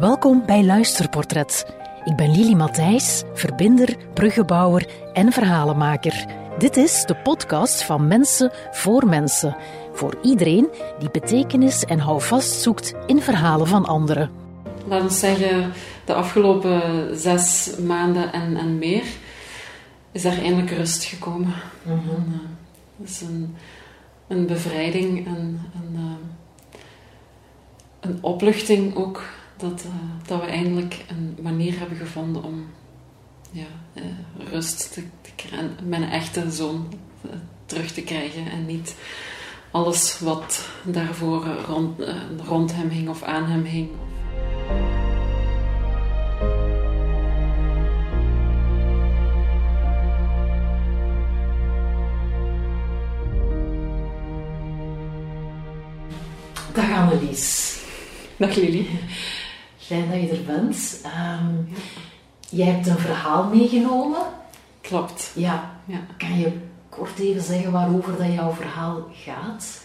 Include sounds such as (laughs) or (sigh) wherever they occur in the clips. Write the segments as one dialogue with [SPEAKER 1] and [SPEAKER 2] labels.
[SPEAKER 1] Welkom bij Luisterportret. Ik ben Lili Matthijs, verbinder, bruggenbouwer en verhalenmaker. Dit is de podcast van Mensen voor Mensen. Voor iedereen die betekenis en houvast zoekt in verhalen van anderen.
[SPEAKER 2] Laten we zeggen, de afgelopen zes maanden en, en meer is daar eindelijk rust gekomen. Mm Het is een, een bevrijding en een, eh, een opluchting ook dat, uh, dat we eindelijk een manier hebben gevonden om ja, uh, rust te, te krijgen, mijn echte zoon uh, terug te krijgen en niet alles wat daarvoor rond, rond hem hing of aan hem hing.
[SPEAKER 1] Dag Annelies.
[SPEAKER 2] Dag Lili.
[SPEAKER 1] Fijn dat je er bent. Um, jij hebt een verhaal meegenomen.
[SPEAKER 2] Klopt.
[SPEAKER 1] Ja. ja. Kan je kort even zeggen waarover dat jouw verhaal gaat?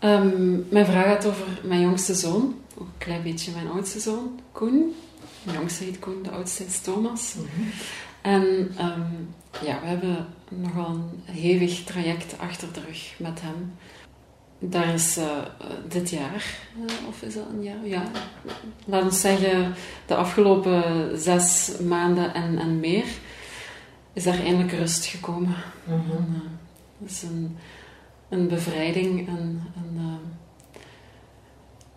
[SPEAKER 2] Um, mijn verhaal gaat over mijn jongste zoon. Ook een klein beetje mijn oudste zoon, Koen. Mijn jongste heet Koen, de oudste is Thomas. Mm -hmm. En um, ja, we hebben nogal een hevig traject achter de rug met hem. Daar is uh, dit jaar, uh, of is dat een jaar? Ja, laten we zeggen, de afgelopen zes maanden en, en meer, is daar eindelijk rust gekomen. Mm -hmm. en, uh, het is een, een bevrijding en een,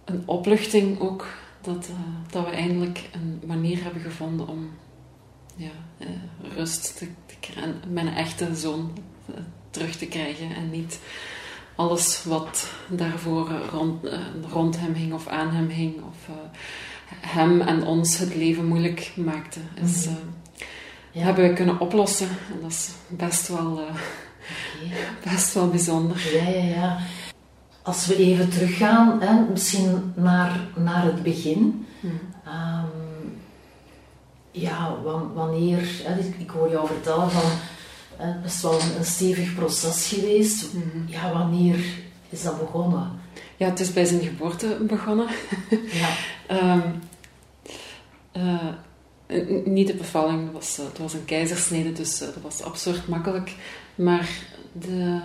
[SPEAKER 2] een opluchting ook, dat, dat we eindelijk een manier hebben gevonden om ja, rust te, te krijgen, mijn echte zoon terug te krijgen en niet alles wat daarvoor rond, uh, rond hem hing of aan hem hing, of uh, hem en ons het leven moeilijk maakte, is, uh, ja. hebben we kunnen oplossen. En dat is best wel, okay. best wel bijzonder.
[SPEAKER 1] Ja, ja, ja. Als we even teruggaan, hè, misschien naar, naar het begin. Hmm. Um, ja, wanneer, hè, ik hoor jou vertellen van het is wel een, stevig proces geweest. Mm -hmm. Ja, wanneer is dat begonnen?
[SPEAKER 2] Ja, het is bij zijn geboorte begonnen. (laughs)
[SPEAKER 1] Ja.
[SPEAKER 2] um, uh, niet de bevalling, het was, het was een keizersnede, dus dat was absurd makkelijk. Maar de,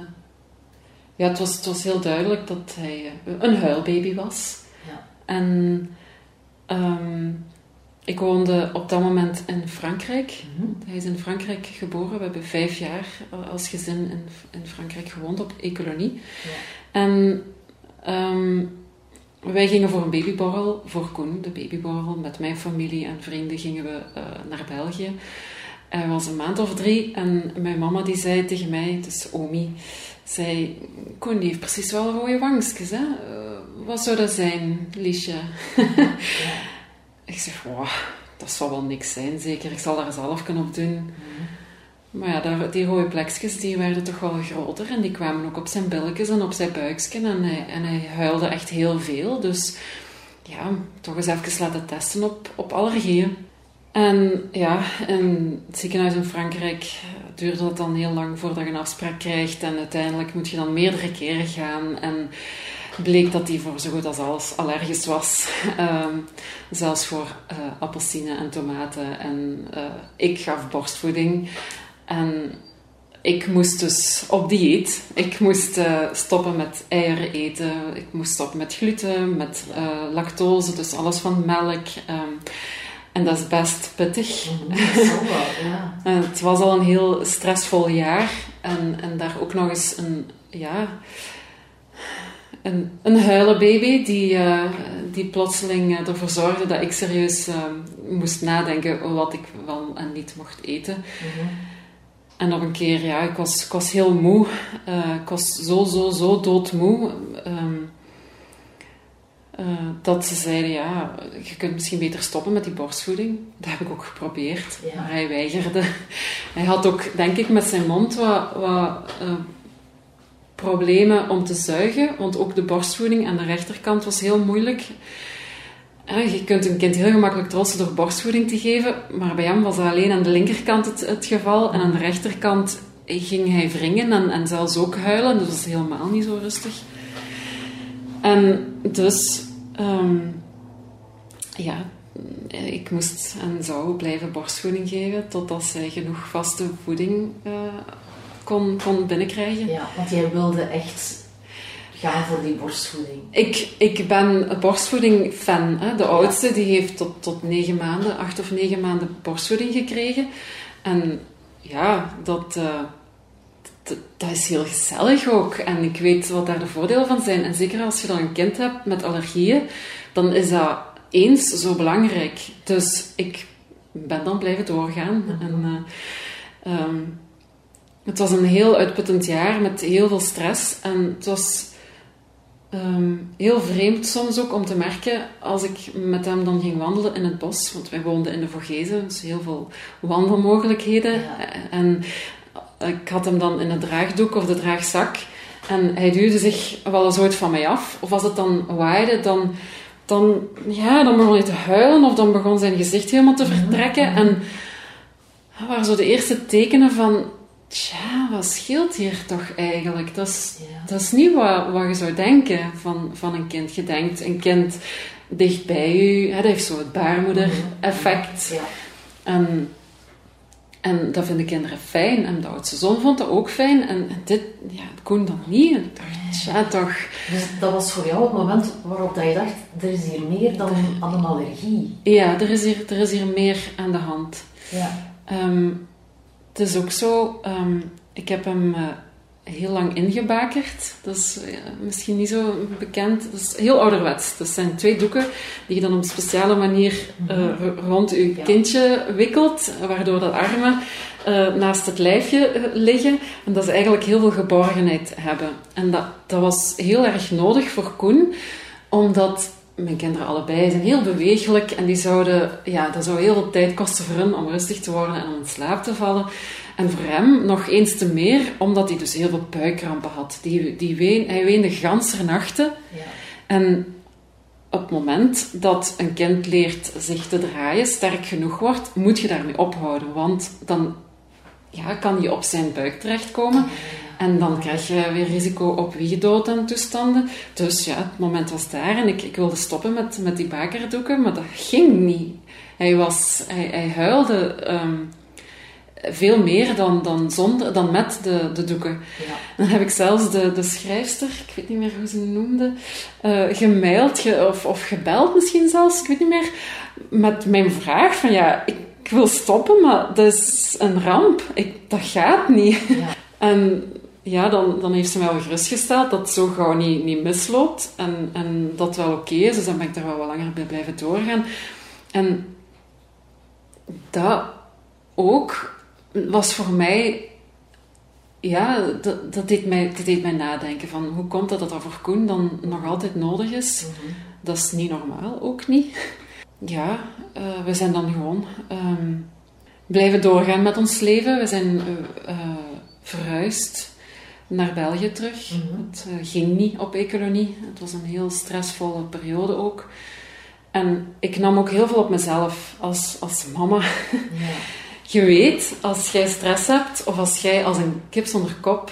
[SPEAKER 2] ja, het, was, het was heel duidelijk dat hij een huilbaby was.
[SPEAKER 1] Ja.
[SPEAKER 2] En um, ik woonde op dat moment in Frankrijk.
[SPEAKER 1] Mhm.
[SPEAKER 2] Mm -hmm. Hij is in Frankrijk geboren. We hebben vijf jaar als gezin in, in Frankrijk gewoond op Ecolonie.
[SPEAKER 1] Ja.
[SPEAKER 2] En um, wij gingen voor een babyborrel, voor Koen, de babyborrel. Met mijn familie en vrienden gingen we uh, naar België. Hij was een maand of drie en mijn mama die zei tegen mij, dus Omi, zei, Koen die heeft precies wel rode wangstjes, hè? Uh, wat zou dat zijn, Liesje?
[SPEAKER 1] ja. (laughs)
[SPEAKER 2] Ik zeg, wow, dat zal wel niks zijn, zeker. Ik zal daar zelf kunnen op doen. Maar ja, daar, die rode plekjes die werden toch wel groter. En die kwamen ook op zijn billetjes en op zijn buikje. En hij, en hij huilde echt heel veel. Dus ja, toch eens even laten testen op, allergieën. En ja, in het ziekenhuis in Frankrijk duurde het dan heel lang voordat je een afspraak krijgt. En uiteindelijk moet je dan meerdere keren gaan. En bleek dat hij voor zo goed als alles allergisch was. Um, zelfs voor uh, appelsine en tomaten. En uh, ik gaf borstvoeding. En ik moest dus op dieet. Ik moest uh, stoppen met eieren eten. Ik moest stoppen met gluten, met lactose, dus alles van melk. Um, en dat is best pittig.
[SPEAKER 1] Mm, wel, ja. (laughs)
[SPEAKER 2] het was al een heel stressvol jaar. En, en daar ook nog eens een... Ja, een, een huilenbaby die, uh, die plotseling uh, ervoor zorgde dat ik serieus uh, moest nadenken wat ik wel en niet mocht eten.
[SPEAKER 1] Mm -hmm.
[SPEAKER 2] En op een keer, ja, ik was, ik was heel moe. ik was zo, zo, zo doodmoe. Um, dat ze zeiden, ja, je kunt misschien beter stoppen met die borstvoeding. Dat heb ik ook geprobeerd.
[SPEAKER 1] Ja.
[SPEAKER 2] Maar hij weigerde. Hij had ook, denk ik, met zijn mond wat... wat problemen om te zuigen, want ook de borstvoeding aan de rechterkant was heel moeilijk. Je kunt een kind heel gemakkelijk troosten door borstvoeding te geven, maar bij hem was dat alleen aan de linkerkant het, het geval. En aan de rechterkant ging hij wringen en, en zelfs ook huilen, dus dat was helemaal niet zo rustig. En dus um, ja, ik moest en zou blijven borstvoeding geven totdat zij genoeg vaste voeding uh, kon, kon binnenkrijgen.
[SPEAKER 1] Ja, want jij wilde echt gaan voor die borstvoeding.
[SPEAKER 2] Ik, ik ben een borstvoeding-fan. De oudste die heeft tot, tot negen maanden, acht of negen maanden borstvoeding gekregen. En ja, dat, uh, dat is heel gezellig ook. En ik weet wat daar de voordelen van zijn. En zeker als je dan een kind hebt met allergieën, dan is dat eens zo belangrijk. Dus ik ben dan blijven doorgaan. Mhm. En, uh, um, het was een heel uitputtend jaar met heel veel stress. En het was um, heel vreemd soms ook om te merken als ik met hem dan ging wandelen in het bos. Want wij woonden in de Vorgezen, dus heel veel wandelmogelijkheden. En ik had hem dan in het draagdoek of de draagzak. En hij duwde zich wel eens ooit van mij af. Of als het dan waaide, dan, dan, ja, dan begon hij te huilen. Of dan begon zijn gezicht helemaal te vertrekken. En dat waren zo de eerste tekenen van... Tja, wat scheelt hier toch eigenlijk? Dat is, dat is niet wat, wat je zou denken van, van een kind. Je denkt, een kind dicht bij je, dat heeft zo het baarmoeder-effect. Mhm. Ja. En en dat vinden kinderen fijn. En de oudste zoon vond dat ook fijn. En, dit, ja, het kon dan niet. En ik dacht, ja toch.
[SPEAKER 1] Dus dat was voor jou het moment waarop dat je dacht, er is hier meer dan een allergie.
[SPEAKER 2] Ja, er is hier, er is hier meer aan de hand.
[SPEAKER 1] Ja.
[SPEAKER 2] Um, het is ook zo, um, ik heb hem... Uh, heel lang ingebakerd. Dat is ja, misschien niet zo bekend. Dat is heel ouderwets. Dat zijn twee doeken die je dan op een speciale manier uh, rond je kindje wikkelt, waardoor de armen naast het lijfje eh, liggen. En dat ze eigenlijk heel veel geborgenheid hebben. En dat, dat was heel erg nodig voor Koen, omdat mijn kinderen allebei zijn heel bewegelijk en die zouden, ja, dat zou heel veel tijd kosten voor hen om rustig te worden en om in slaap te vallen. En voor hem nog eens te meer, omdat hij dus heel veel buikkrampen had. Die, die ween, hij weende ganse nachten. Ja. En op het moment dat een kind leert zich te draaien, sterk genoeg wordt, moet je daarmee ophouden. Want dan ja, kan hij op zijn buik terechtkomen. En dan krijg je weer risico op wiegedood en toestanden. Dus ja, het moment was daar en ik, ik wilde stoppen met, met die bakerdoeken, maar dat ging niet. Hij, was, hij, hij huilde ehm, veel meer dan, dan, zonder, dan met de, de doeken. Ja. Dan heb ik zelfs de, de schrijfster, ik weet niet meer hoe ze noemde, uh, gemaild of, of gebeld misschien zelfs, ik weet niet meer, met mijn vraag van ja, ik, wil stoppen, maar dat is een ramp. Ik, dat gaat niet. Ja. En ja, dan, dan heeft ze mij wel gerustgesteld dat het zo gauw niet, niet misloopt en, en dat wel oké is. Dus dan ben ik daar wel wat langer bij blijven doorgaan. En dat ook was voor mij, ja, dat, dat, deed mij, dat deed mij nadenken van hoe komt dat dat voor Koen dan nog altijd nodig is. Mhm. Dat is niet normaal, ook niet. Ja, uh, we zijn dan gewoon um, blijven doorgaan met ons leven. We zijn uh, uh, verhuisd naar België terug. Mhm. Het ging niet op ecolonie. Het was een heel stressvolle periode ook. En ik nam ook heel veel op mezelf als, als mama. Ja. (laughs) Je weet, als jij stress hebt of als jij als een kip zonder kop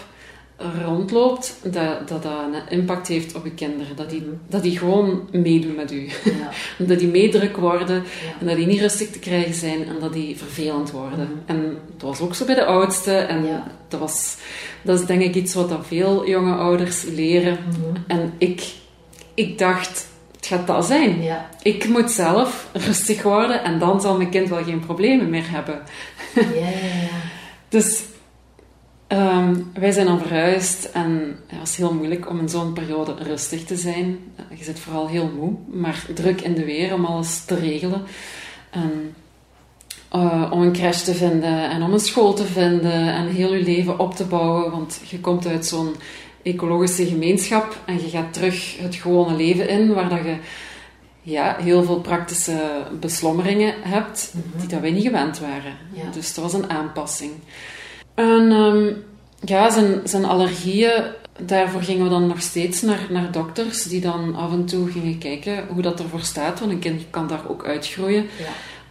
[SPEAKER 2] rondloopt, dat, dat dat een impact heeft op je kinderen. Dat die, dat die gewoon meedoen met u. Ja. (laughs) dat die meedruk worden en dat die niet rustig te krijgen zijn en dat die vervelend worden. Mhm. En dat was ook zo bij de oudste. En dat, was, dat is denk ik iets wat dat veel jonge ouders leren. Mhm. En ik, ik dacht, het gaat dat zijn. Ja. Ik moet zelf rustig worden en dan zal mijn kind wel geen problemen meer hebben. Ja, ja, ja. (laughs) dus um, wij zijn dan verhuisd en het was heel moeilijk om in zo'n periode rustig te zijn. Je zit vooral heel moe, maar druk in de weer om alles te regelen. En, uh, om een crash te vinden en om een school te vinden en heel je leven op te bouwen. Want je komt uit zo'n ecologische gemeenschap en je gaat terug het gewone leven in, waar dat je ja, heel veel praktische beslommeringen hebt mhm. die dat wij niet gewend waren. Dus dat was een aanpassing. En um, ja, zijn, zijn allergieën, daarvoor gingen we dan nog steeds naar, naar dokters die dan af en toe gingen kijken hoe dat ervoor staat, want een kind kan daar ook uitgroeien.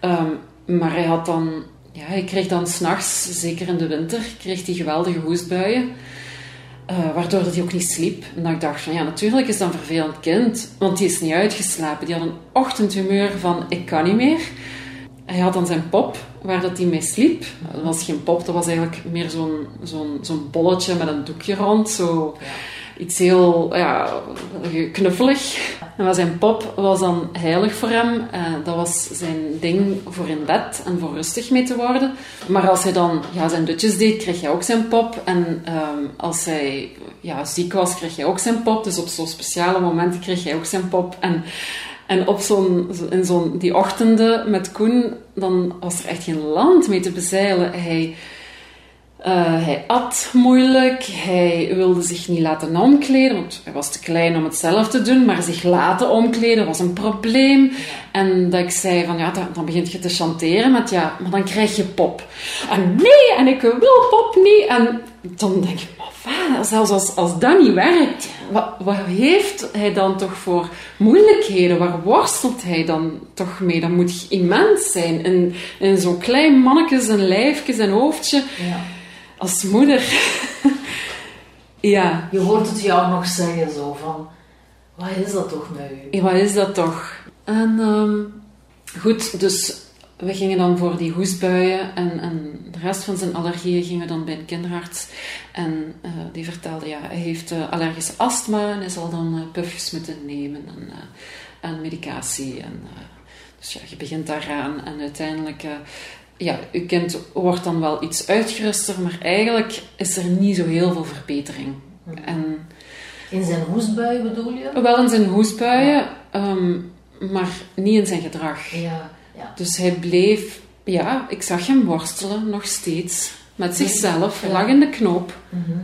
[SPEAKER 2] Ja. Um, maar hij had dan, ja, hij kreeg dan s'nachts, zeker in de winter, kreeg hij geweldige hoestbuien. Uh, waardoor dat hij ook niet sliep. En dan ik dacht van ja, natuurlijk is dat een vervelend kind, want die is niet uitgeslapen. Die had een ochtendhumeur van ik kan niet meer. Hij had dan zijn pop waar dat hij mee sliep. Dat was geen pop, dat was eigenlijk meer zo'n zo'n zo'n bolletje met een doekje rond. Zo iets heel ja, knuffelig. En zijn pop was dan heilig voor hem. Uh, dat was zijn ding voor in bed en voor rustig mee te worden. Maar als hij dan ja, zijn dutjes deed, kreeg hij ook zijn pop. En um, als hij ja, ziek was, kreeg hij ook zijn pop. Dus op zo'n speciale momenten kreeg hij ook zijn pop. En, en op zo'n, in zo'n, die ochtenden met Koen, dan was er echt geen land mee te bezeilen. Hij uh, hij at moeilijk, hij wilde zich niet laten omkleden, want hij was te klein om het zelf te doen, maar zich laten omkleden was een probleem. En dat ik zei van, ja, dan, begint je te chanteren met, ja, maar dan krijg je pop. En nee, en ik wil pop niet. En dan denk ik, maar vader, zelfs als, als dat niet werkt, wat, wat heeft hij dan toch voor moeilijkheden? Waar worstelt hij dan toch mee? Dat moet immens zijn. In, in zo'n klein manneke, zijn lijfje, zijn hoofdje. Ja als moeder. (laughs) ja.
[SPEAKER 1] Je hoort het jou nog zeggen zo van, wat is dat toch met u?
[SPEAKER 2] wat is dat toch? En um, goed, dus we gingen dan voor die hoestbuien en, en de rest van zijn allergieën gingen we dan bij een kinderarts. En uh, die vertelde, ja, hij heeft uh, allergische astma en hij zal dan uh, puffjes moeten nemen en, en medicatie. En, dus ja, je begint daaraan en uiteindelijk ja, uw kind wordt dan wel iets uitgeruster, maar eigenlijk is er niet zo heel veel verbetering.
[SPEAKER 1] Mhm. En, in zijn hoestbuien bedoel je?
[SPEAKER 2] Wel in zijn hoestbuien, ehm, maar niet in zijn gedrag.
[SPEAKER 1] Ja, ja.
[SPEAKER 2] Dus hij bleef, ja, ik zag hem worstelen nog steeds met zichzelf, ja. lag in de knoop.
[SPEAKER 1] Mhm.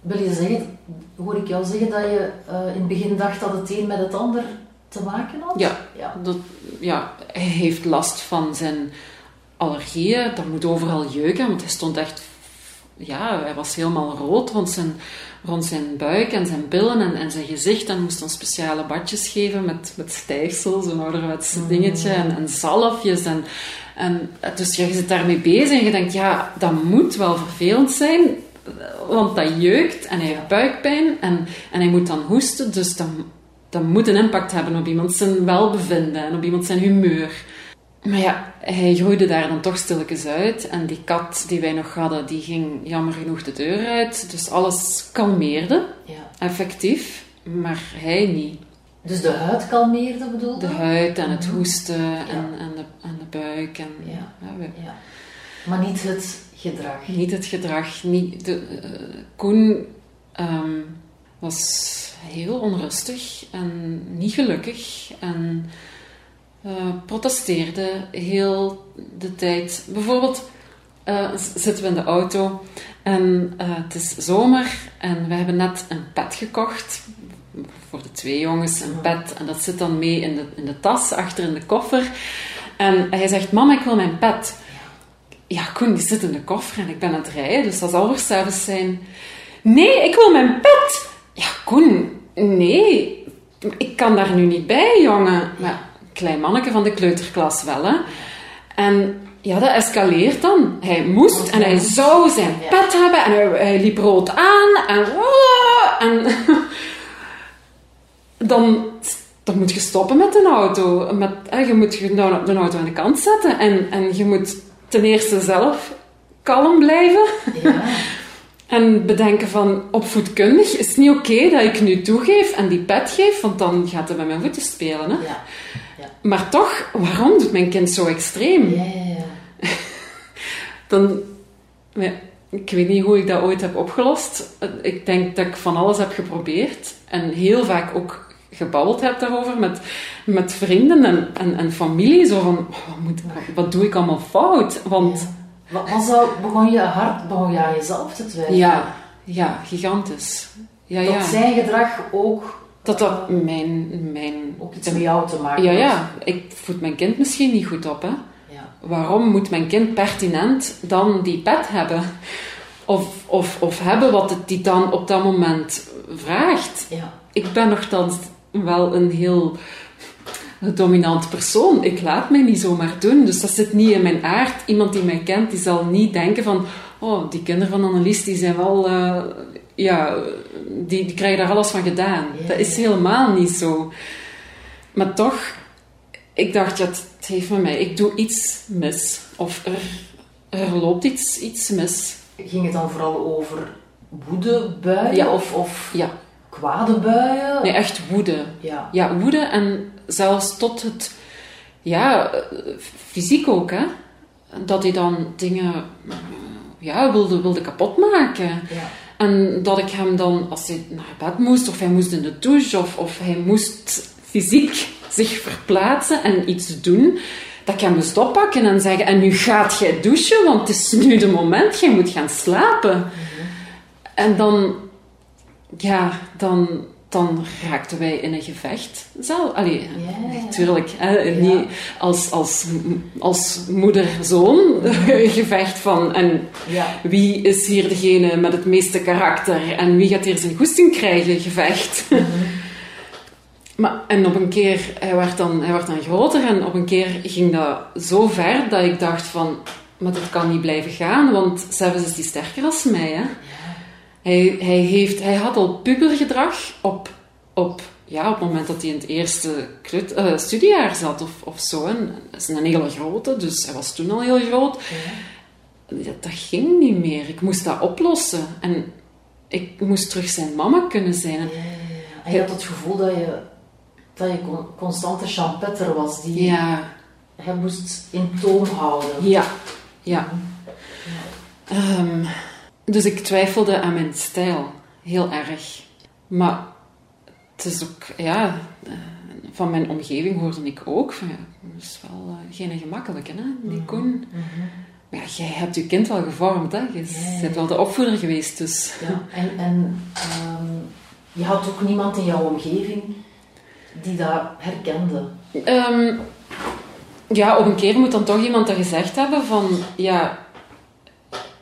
[SPEAKER 1] Wil je zeggen, hoor ik jou zeggen dat je uh, in het begin dacht dat het een met het ander te maken had?
[SPEAKER 2] Ja, ja. Dat, ja hij heeft last van zijn allergieën, dat moet overal jeuken, want hij stond echt, ja, hij was helemaal rood rond zijn, rond zijn buik en zijn billen en, en zijn gezicht en moest dan speciale badjes geven met, met stijfsel, zo'n ouderwets mm. dingetje en, en zalfjes en, en dus je zit daarmee bezig en je denkt, ja, dat moet wel vervelend zijn, want dat jeukt en hij heeft buikpijn en, en hij moet dan hoesten, dus dat, dat moet een impact hebben op iemand zijn welbevinden en op iemand zijn humeur. Maar ja, hij groeide daar dan toch stilletjes uit. En die kat die wij nog hadden, die ging jammer genoeg de deur uit. Dus alles kalmeerde, ja. effectief. Maar hij niet.
[SPEAKER 1] Dus de huid kalmeerde bedoel je?
[SPEAKER 2] De huid en het mhm. hoesten en, en, de, en de buik. En,
[SPEAKER 1] ja. ja. Maar niet het gedrag?
[SPEAKER 2] Niet het gedrag. Niet de, uh, Koen ehm, was heel onrustig en niet gelukkig. En uh, protesteerde heel de tijd. Bijvoorbeeld uh, zitten we in de auto en uh, het is zomer en we hebben net een pet gekocht. Voor de twee jongens een pet. En dat zit dan mee in de, in de tas, achter in de koffer. En hij zegt, mama, ik wil mijn pet. Ja, Koen, die zit in de koffer en ik ben aan het rijden, dus dat zal er zijn. Nee, ik wil mijn pet! Ja, Koen, nee, ik kan daar nu niet bij, jongen. Maar klein manneke van de kleuterklas wel. Hè? En ja, dat escaleert dan. Hij moest en hij zou zijn pet hebben en hij, liep rood aan en, en (laughs) dan, dan moet je stoppen met een auto. Met, je moet de auto aan de kant zetten en, en je moet ten eerste zelf kalm blijven. Ja. (laughs) En bedenken van, opvoedkundig is het niet oké dat ik nu toegeef en die pet geef, want dan gaat hij met mijn voeten spelen. Hè? Ja. Maar toch, waarom doet mijn kind zo extreem?
[SPEAKER 1] Ja, ja, ja. (laughs)
[SPEAKER 2] Dan, ik weet niet hoe ik dat ooit heb opgelost. Ik denk dat ik van alles heb geprobeerd en heel vaak ook gebabbeld heb daarover met, met vrienden en, en, en familie. Zo van, wat, moet, wat doe ik allemaal fout? Want...
[SPEAKER 1] Wat, wat begon je hard, begon je aan jezelf te twijfelen?
[SPEAKER 2] Ja, ja gigantisch. Ja,
[SPEAKER 1] dat
[SPEAKER 2] ja.
[SPEAKER 1] zijn gedrag ook
[SPEAKER 2] dat dat mijn... mijn
[SPEAKER 1] ook iets met jou te maken
[SPEAKER 2] Ja, ja. Ik voed mijn kind misschien niet goed op, hè. Ja. Waarom moet mijn kind pertinent dan die pet hebben? Of, of, of hebben wat het die dan op dat moment vraagt?
[SPEAKER 1] Ja.
[SPEAKER 2] Ik ben nogthans wel een heel dominant persoon. Ik laat mij niet zomaar doen. Dus dat zit niet in mijn aard. Iemand die mij kent, die zal niet denken van... Oh, die kinderen van Annelies, die zijn wel... Uh, ja, die, die krijgen daar alles van gedaan. Dat is helemaal niet zo. Maar toch, ik dacht, ja, het heeft met mij, ik doe iets mis. Of er, er loopt iets, iets mis.
[SPEAKER 1] Ging het dan vooral over woedebuien?
[SPEAKER 2] Ja.
[SPEAKER 1] Of, of
[SPEAKER 2] Ja,
[SPEAKER 1] kwade buien?
[SPEAKER 2] nee, echt woede.
[SPEAKER 1] Ja.
[SPEAKER 2] Ja, woede en zelfs tot het, ja, fysiek ook, hè. Dat hij dan dingen, ja, wilde, wilde kapot maken.
[SPEAKER 1] Ja.
[SPEAKER 2] En dat ik hem dan, als hij naar bed moest, of hij moest in de douche, of, of hij moest fysiek zich verplaatsen en iets doen, dat ik hem moest oppakken en zeggen, en nu gaat jij douchen, want het is nu de moment, jij moet gaan slapen. En dan, ja, dan, dan raakten wij in een gevecht. Zelf, allee, hè,
[SPEAKER 1] Ja.
[SPEAKER 2] niet als, als, als moeder-zoon (laughs) gevecht van, en
[SPEAKER 1] Ja.
[SPEAKER 2] wie is hier degene met het meeste karakter en wie gaat hier zijn goesting krijgen, gevecht. (laughs) maar, en op een keer, hij werd, dan, hij werd dan groter en op een keer ging dat zo ver dat ik dacht van, maar dit kan niet blijven gaan, want zelfs is die sterker als mij. Hè? Hij, hij, heeft, hij had al pubergedrag op, op, ja, op het moment dat hij in het eerste klut, eh, studiejaar zat of, of zo. En dat is een hele grote, dus hij was toen al heel groot. Dat, dat ging niet meer. Ik moest dat oplossen. En ik moest terug zijn mama kunnen zijn. En-
[SPEAKER 1] En je had het gevoel dat je, dat je con- constante champetter was, die
[SPEAKER 2] Ja,
[SPEAKER 1] hij moest in toom houden.
[SPEAKER 2] ja, ja. Ehm, dus ik twijfelde aan mijn stijl. Heel erg. Maar het is ook, ja... eh, Van mijn omgeving hoorde ik ook van, ja, dat is wel eh, geen gemakkelijke, hè, die Koen. Maar ja, jij hebt je kind wel gevormd, hè. Je bent wel de opvoeder geweest, dus...
[SPEAKER 1] Ja, en, en ehm, je had ook niemand in jouw omgeving die dat herkende.
[SPEAKER 2] Ehm, ja, op een keer moet dan toch iemand dat gezegd hebben van, ja,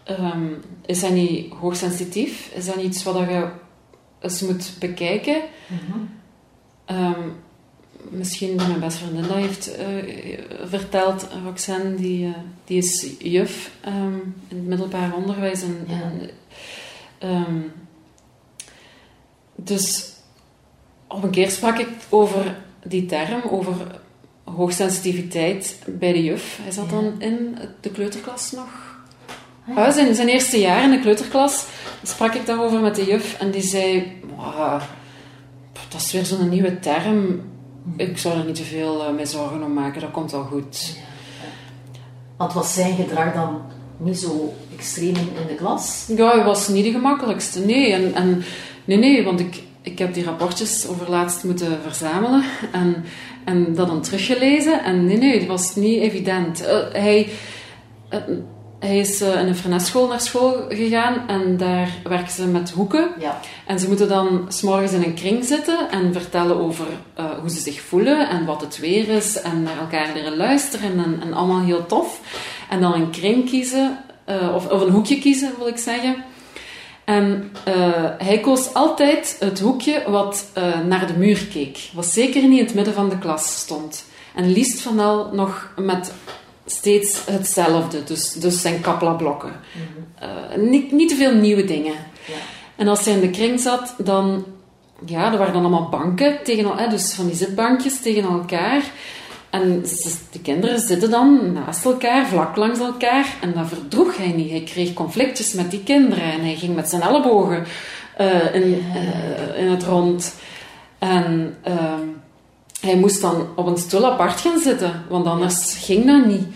[SPEAKER 2] ehm, is dat niet hoogsensitief? Is dat niet iets wat je eens moet bekijken? Ehm, misschien dat mijn beste vriendin dat heeft eh, verteld, Roxanne, die, eh, die is juf ehm, in het middelbaar onderwijs. En,
[SPEAKER 1] Ja.
[SPEAKER 2] en, ehm, dus op een keer sprak ik over die term, over hoogsensitiviteit bij de juf. Hij zat
[SPEAKER 1] Ja.
[SPEAKER 2] dan in de kleuterklas nog.
[SPEAKER 1] Ah,
[SPEAKER 2] Ah, zijn, zijn eerste jaar in de kleuterklas sprak ik daarover met de juf en die zei: "Mwah, Dat is weer zo'n nieuwe term. Ik zou er niet te veel eh, mee zorgen om maken, dat komt wel goed.
[SPEAKER 1] Want was zijn gedrag dan niet zo extreem in, in de klas?
[SPEAKER 2] Ja, hij was niet de gemakkelijkste. Nee, en, en, nee, nee want ik, ik heb die rapportjes over laatst moeten verzamelen en, en dat dan teruggelezen. En nee, nee, het was niet evident. Eh, hij, eh, hij is eh, in een freneschool naar school gegaan en daar werken ze met hoeken.
[SPEAKER 1] Ja.
[SPEAKER 2] En ze moeten dan s'morgens in een kring zitten en vertellen over eh, hoe ze zich voelen en wat het weer is en naar elkaar leren luisteren en, en allemaal heel tof. En dan een kring kiezen, eh, of, of een hoekje kiezen wil ik zeggen. En hij koos altijd het hoekje wat naar de muur keek. Wat zeker niet in het midden van de klas stond. En liefst van al nog met steeds hetzelfde. Dus, dus zijn kapla-blokken. Eh, niet, niet te veel nieuwe dingen.
[SPEAKER 1] Ja.
[SPEAKER 2] En als hij in de kring zat, dan... Ja, er waren dan allemaal banken tegen dus van die zitbankjes tegen elkaar. En de kinderen zitten dan naast elkaar, vlak langs elkaar. En dat verdroeg hij niet. Hij kreeg conflictjes met die kinderen. En hij ging met zijn ellebogen eh, in, eh, in het rond. En ehm, hij moest dan op een stoel apart gaan zitten, want anders ging dat niet.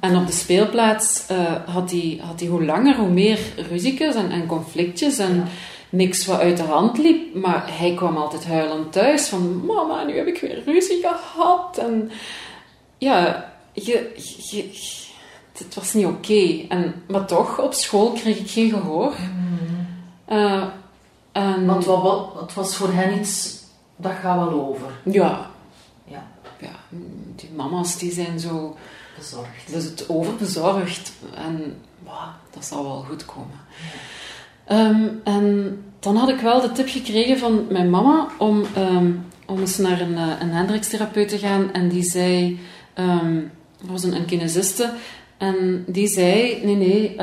[SPEAKER 2] En op de speelplaats eh, had, hij, had hij hoe langer, hoe meer ruziekjes en, en conflictjes en niks wat uit de hand liep. Maar hij kwam altijd huilend thuis van, mama, nu heb ik weer ruzie gehad. En ja, je, het was niet oké. En Maar toch, op school kreeg ik geen gehoor. Eh, en,
[SPEAKER 1] Want wat, wat, het was voor hen iets, dat gaat wel over.
[SPEAKER 2] ja, die mama's die zijn zo...
[SPEAKER 1] bezorgd.
[SPEAKER 2] Dus het overbezorgd en wauw, dat zal wel goed komen. Ehm, en dan had ik wel de tip gekregen van mijn mama om, ehm, om eens naar een, eh, een te gaan. En die zei, dat was een, een kinesiste, en die zei, nee, nee,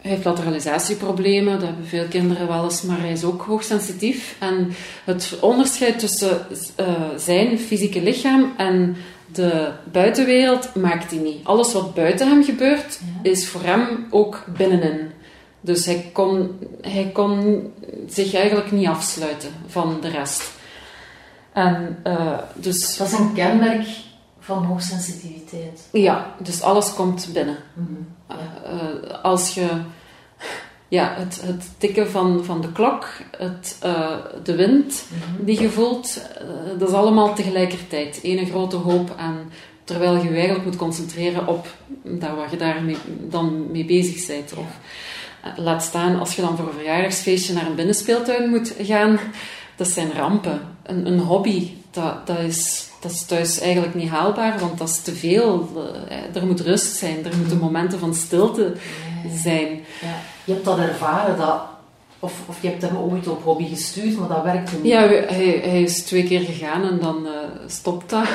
[SPEAKER 2] hij heeft lateralisatieproblemen, dat hebben veel kinderen wel eens, maar hij is ook hoogsensitief. En het onderscheid tussen uh, zijn fysieke lichaam en de buitenwereld maakt hij niet. Alles wat buiten hem gebeurt, is voor hem ook binnenin. Dus hij kon, hij kon zich eigenlijk niet afsluiten van de rest. En, uh, dus,
[SPEAKER 1] dat is een kenmerk van hoogsensitiviteit.
[SPEAKER 2] Ja, dus alles komt binnen. Mm uh, als je ja, het, het tikken van, van de klok, het, uh, de wind mhm. die je voelt, dat is allemaal tegelijkertijd. Ene grote hoop en terwijl je je eigenlijk moet concentreren op dat waar je daar mee, dan mee bezig bent. Of, laat staan als je dan voor een verjaardagsfeestje naar een binnenspeeltuin moet gaan, dat zijn rampen. Een, een hobby, dat, dat, is, dat is thuis eigenlijk niet haalbaar, want dat is te veel. Eh, er moet rust zijn, er moeten momenten van stilte zijn. Ja.
[SPEAKER 1] Je hebt dat ervaren, dat, of, of je hebt hem ooit op hobby gestuurd, maar dat werkte niet.
[SPEAKER 2] Ja, hij, hij is twee keer gegaan en dan uh, stopt dat.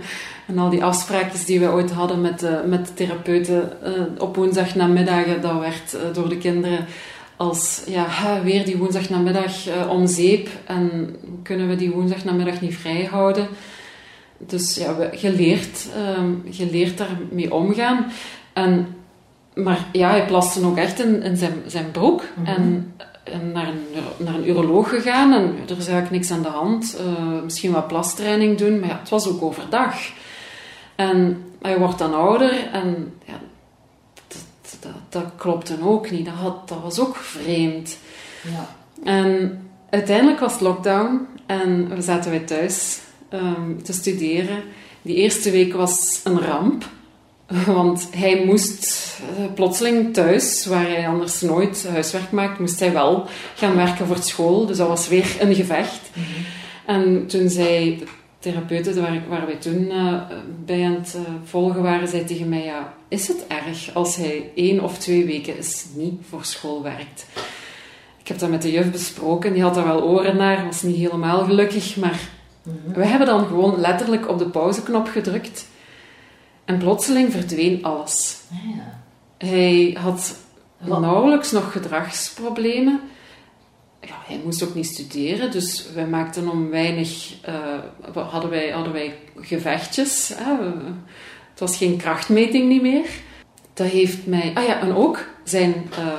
[SPEAKER 2] (laughs) en al die afspraakjes die we ooit hadden met, uh, met de therapeuten uh, op woensdagnamiddagen, dat werd door de kinderen als ja, weer die woensdagnamiddag uh, om zeep en kunnen we die woensdagnamiddag niet vrijhouden. Dus ja, je, leert, um, je leert daarmee omgaan. En, maar ja, hij plaste ook echt in, in zijn, zijn broek. Mhm. En, en naar, een, naar een uroloog gegaan en er is eigenlijk niks aan de hand. Uh, misschien wat plastraining doen, maar ja, het was ook overdag. En hij wordt dan ouder en ja, dat, dat klopte ook niet. Dat, had, dat was ook vreemd. Ja. En uiteindelijk was het lockdown en we zaten wij thuis um, te studeren. Die eerste week was een ramp. (laughs) Want hij moest uh, plotseling thuis, waar hij anders nooit huiswerk maakt, moest hij wel gaan werken voor school. Dus dat was weer een gevecht. Mm -hmm. En toen zei therapeuten waar, waar wij toen uh, bij aan het uh, volgen waren, zei tegen mij, ja, is het erg als hij één of twee weken eens niet voor school werkt? Ik heb dat met de juf besproken, die had er wel oren naar, was niet helemaal gelukkig, maar mm we hebben dan gewoon letterlijk op de pauzeknop gedrukt en plotseling verdween alles. Ja. Hij had nauwelijks nog gedragsproblemen ja, hij moest ook niet studeren, dus wij maakten om weinig, uh, hadden, wij, hadden wij gevechtjes. Hè? Het was geen krachtmeting niet meer. Dat heeft mij, ah ja, en ook zijn, uh,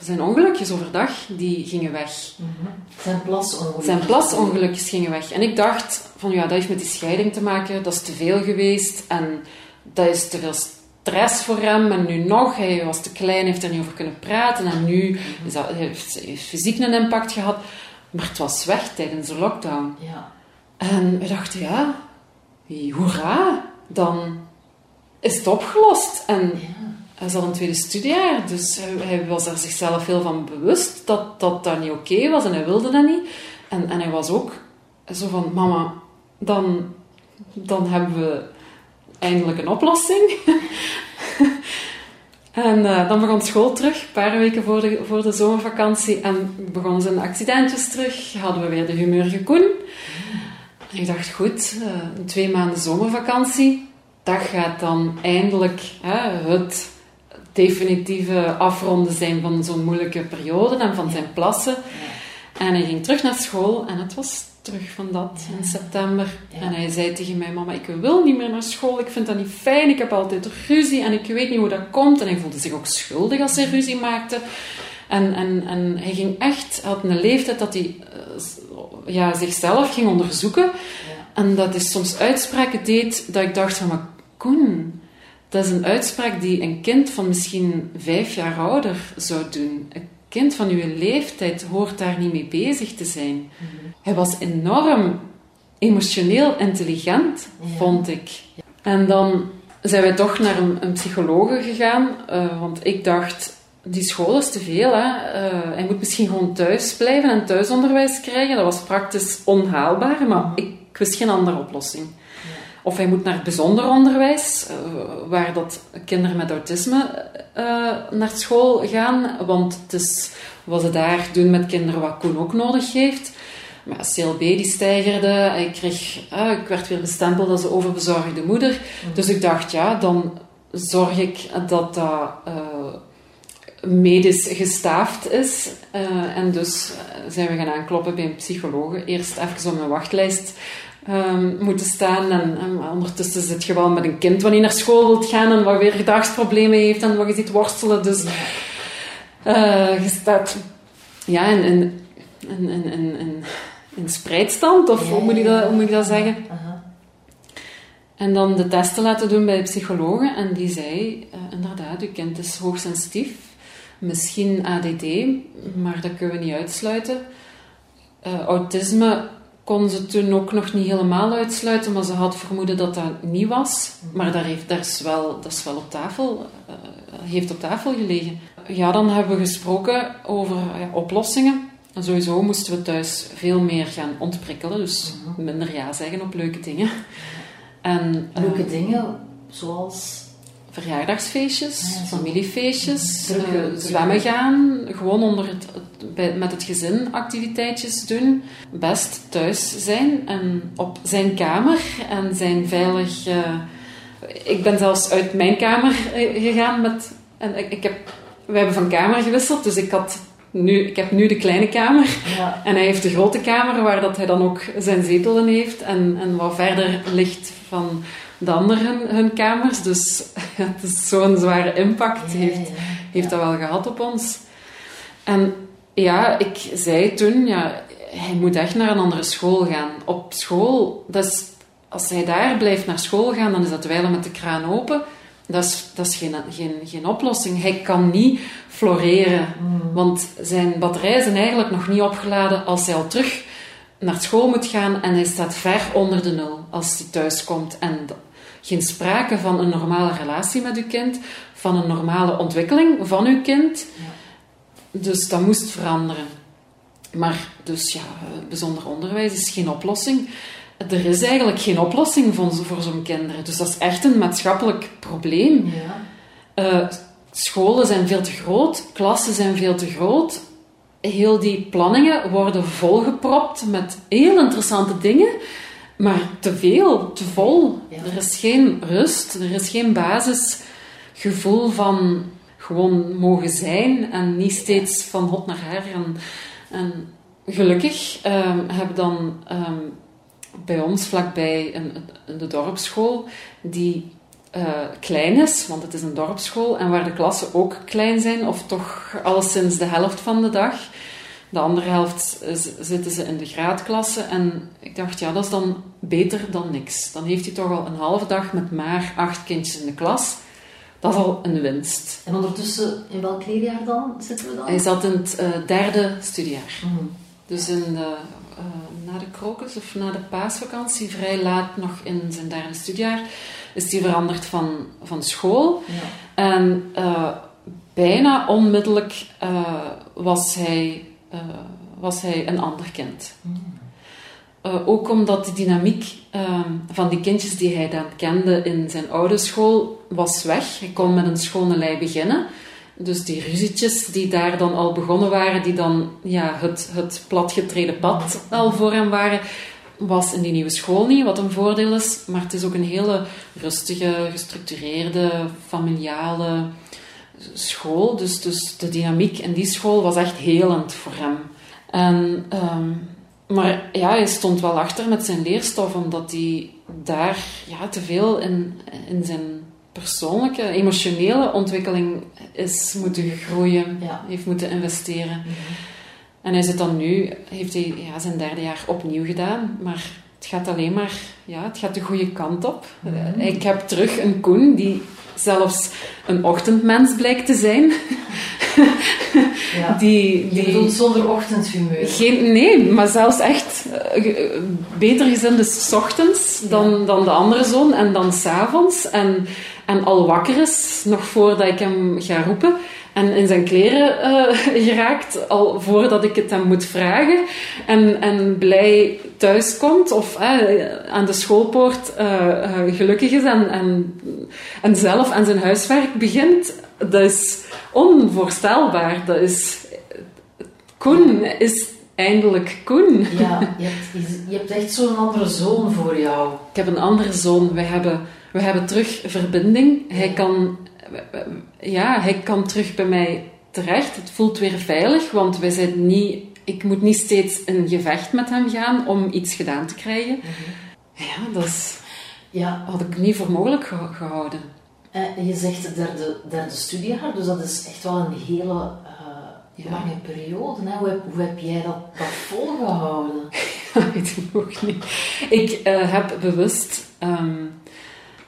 [SPEAKER 2] zijn ongelukjes overdag, die gingen weg. Mm
[SPEAKER 1] -hmm. Zijn plasongelukjes.
[SPEAKER 2] Zijn plasongelukjes gingen weg. En ik dacht van ja, dat heeft met die scheiding te maken, dat is te veel geweest en dat is te veel stress voor hem. En nu nog, hij was te klein, heeft er niet over kunnen praten. En nu is dat, heeft, heeft fysiek een impact gehad. Maar het was weg tijdens de lockdown. Ja. En we dachten, ja, hoera, dan is het opgelost. En ja. Hij zat een tweede studiejaar, dus hij, was er zichzelf heel van bewust dat dat, dat niet oké was en hij wilde dat niet. En, en hij was ook zo van, mama, dan, dan hebben we eindelijk een oplossing. (laughs) en uh, dan begon school terug, een paar weken voor de, voor de zomervakantie. En begonnen zijn accidentjes terug. Hadden we weer de humeurige koen. En ik dacht, goed, uh, twee maanden zomervakantie. Dat gaat dan eindelijk hè, het definitieve afronden zijn van zo'n moeilijke periode en van zijn plassen. En hij ging terug naar school en het was terug van dat in september. En hij zei tegen mij, mama, ik wil niet meer naar school. Ik vind dat niet fijn. Ik heb altijd ruzie en ik weet niet hoe dat komt. En hij voelde zich ook schuldig als hij ruzie maakte. En, en, en hij ging echt, had een leeftijd dat hij uh, ja, zichzelf ging onderzoeken. En dat hij soms uitspraken deed dat ik dacht van, maar Koen, dat is een uitspraak die een kind van misschien vijf jaar ouder zou doen kind van uw leeftijd hoort daar niet mee bezig te zijn. Mhm. Hij was enorm emotioneel intelligent, vond ik. En dan zijn wij toch naar een, een psychologe gegaan, uh, want ik dacht, die school is te veel. Hè? Uh, hij moet misschien gewoon thuis blijven en thuisonderwijs krijgen. Dat was praktisch onhaalbaar, maar ik wist geen andere oplossing. Of hij moet naar bijzonder onderwijs, uh, waar dat kinderen met autisme uh, naar school gaan. Want het is wat ze daar doen met kinderen wat Koen ook nodig heeft. Maar CLB die stijgerde. Ik, kreeg, uh, ik werd weer bestempeld als een overbezorgde moeder. Dus ik dacht, ja, dan zorg ik dat dat medisch gestaafd is. En dus zijn we gaan aankloppen bij een psycholoog. Eerst even op een wachtlijst um, moeten staan. En, en, ondertussen zit je wel met een kind wat niet naar school wilt gaan en wat weer gedragsproblemen heeft en wat je ziet worstelen. Dus uh, je staat ja, in, in, in, in, in, in spreidstand, of hoe, moet ik dat, hoe moet ik dat zeggen? En dan de testen laten doen bij de psychologen. En die zei, uh, inderdaad, uw kind is hoogsensitief. Misschien ADD, maar dat kunnen we niet uitsluiten. Uh, autisme kon ze toen ook nog niet helemaal uitsluiten, maar ze had vermoeden dat dat niet was. Maar daar, heeft, daar is wel, dat is wel op tafel, uh, heeft op tafel gelegen. Ja, dan hebben we gesproken over ja, oplossingen. En sowieso moesten we thuis veel meer gaan ontprikkelen, dus mhm. minder ja zeggen op leuke dingen.
[SPEAKER 1] En, leuke uh, dingen, zoals
[SPEAKER 2] verjaardagsfeestjes, familiefeestjes, uh, zwemmen gaan, gewoon onder het, bij, met het gezin activiteitjes doen, best thuis zijn en op zijn kamer en zijn veilig. Uh, ik ben zelfs uit mijn kamer uh, gegaan met. En ik, ik heb, we hebben van kamer gewisseld, dus ik had nu, ik heb nu de kleine kamer. Ja. En hij heeft de grote kamer, waar dat hij dan ook zijn zetel in heeft. En, en wat verder ligt van de anderen hun kamers. Dus (laughs) het is zo'n zware impact heeft, heeft dat wel gehad op ons. En ja, ik zei toen, ja, hij moet echt naar een andere school gaan. Op school, dat is, als hij daar blijft naar school gaan, dan is dat wijlen met de kraan open. Dat is, dat is geen, geen, geen oplossing. Hij kan niet floreren, mm. want zijn batterijen zijn eigenlijk nog niet opgeladen als hij al terug naar school moet gaan en hij staat ver onder de nul als hij thuis komt. En geen sprake van een normale relatie met uw kind, van een normale ontwikkeling van uw kind. Dus dat moest veranderen. Maar dus ja, bijzonder onderwijs is geen oplossing. Er is eigenlijk geen oplossing voor, voor zo'n kinderen. Dus dat is echt een maatschappelijk probleem. Ja. Uh, scholen zijn veel te groot, klassen zijn veel te groot. Heel die planningen worden volgepropt met heel interessante dingen. Maar te veel, te vol. Er is geen rust, er is geen basisgevoel van gewoon mogen zijn en niet steeds van hot naar her. En, en gelukkig um, heb dan um, bij ons vlakbij een, een, de dorpsschool die uh, klein is, want het is een dorpsschool en waar de klassen ook klein zijn, of toch alleszins de helft van de dag. De andere helft zitten ze in de graadklasse. En ik dacht, ja, dat is dan beter dan niks. Dan heeft hij toch al een halve dag met maar acht kindjes in de klas. Dat is al een winst.
[SPEAKER 1] En ondertussen, in welk leerjaar dan zitten we dan?
[SPEAKER 2] Hij zat in het uh, derde studiejaar. Mm Dus in de, uh, na de krokus of na de paasvakantie, vrij laat nog in zijn derde studiejaar, is hij veranderd van, van school. Ja. En uh, bijna onmiddellijk was hij uh, was hij een ander kind. Uh, ook omdat de dynamiek uh, van die kindjes die hij dan kende in zijn oude school was weg. Hij kon met een schone lei beginnen. Dus die ruzietjes die daar dan al begonnen waren, die dan ja, het, het platgetreden pad al voor hem waren, was in die nieuwe school niet, wat een voordeel is. Maar het is ook een hele rustige, gestructureerde, familiale school. Dus, dus de dynamiek in die school was echt helend voor hem. En, um, maar ja, hij stond wel achter met zijn leerstof, omdat hij daar ja, te veel in, in zijn persoonlijke, emotionele ontwikkeling is moeten groeien, ja. heeft moeten investeren. Mhm. En hij zit dan nu, heeft hij ja, zijn derde jaar opnieuw gedaan, maar het gaat alleen maar, ja, het gaat de goede kant op. Mm Ik heb terug een Koen die zelfs een ochtendmens blijkt te zijn.
[SPEAKER 1] Ja. die, die, Je zonder ochtendhumeur?
[SPEAKER 2] Geen, nee, maar zelfs echt uh, beter gezinde s ochtends dan, dan de andere zoon en dan s'avonds. En, en al wakker is, nog voordat ik hem ga roepen en in zijn kleren uh, (laughs) geraakt, al voordat ik het hem moet vragen. En, en blij thuis komt of uh, aan de schoolpoort uh, gelukkig is en, en, en zelf aan zijn huiswerk begint. Dat is onvoorstelbaar. Dat is... Koen is eindelijk Koen.
[SPEAKER 1] Ja, je hebt, je hebt echt zo'n andere zoon voor jou.
[SPEAKER 2] Ik heb een andere zoon. We hebben, we hebben terug verbinding. Hij kan ja, hij kan terug bij mij terecht. Het voelt weer veilig, want wij zijn niet, ik moet niet steeds in gevecht met hem gaan om iets gedaan te krijgen. Ja, dat is,
[SPEAKER 1] Ja,
[SPEAKER 2] had ik niet voor mogelijk ge- gehouden.
[SPEAKER 1] en je zegt derde, derde studiejaar, dus dat is echt wel een hele eh,
[SPEAKER 2] Ja.
[SPEAKER 1] lange periode. Hè? Hoe, heb, hoe heb jij dat, dat volgehouden? (laughs)
[SPEAKER 2] Ik weet het ook niet. Ik eh, heb bewust ehm,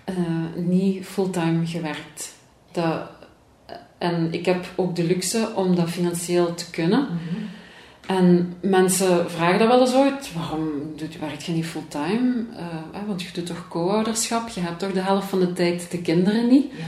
[SPEAKER 2] eh, niet fulltime gewerkt. Dat, en ik heb ook de luxe om dat financieel te kunnen. En mensen vragen dat wel eens uit. Waarom doet, werkt je niet fulltime? Eh, want je doet toch co-ouderschap? Je hebt toch de helft van de tijd de kinderen niet?
[SPEAKER 1] Ja.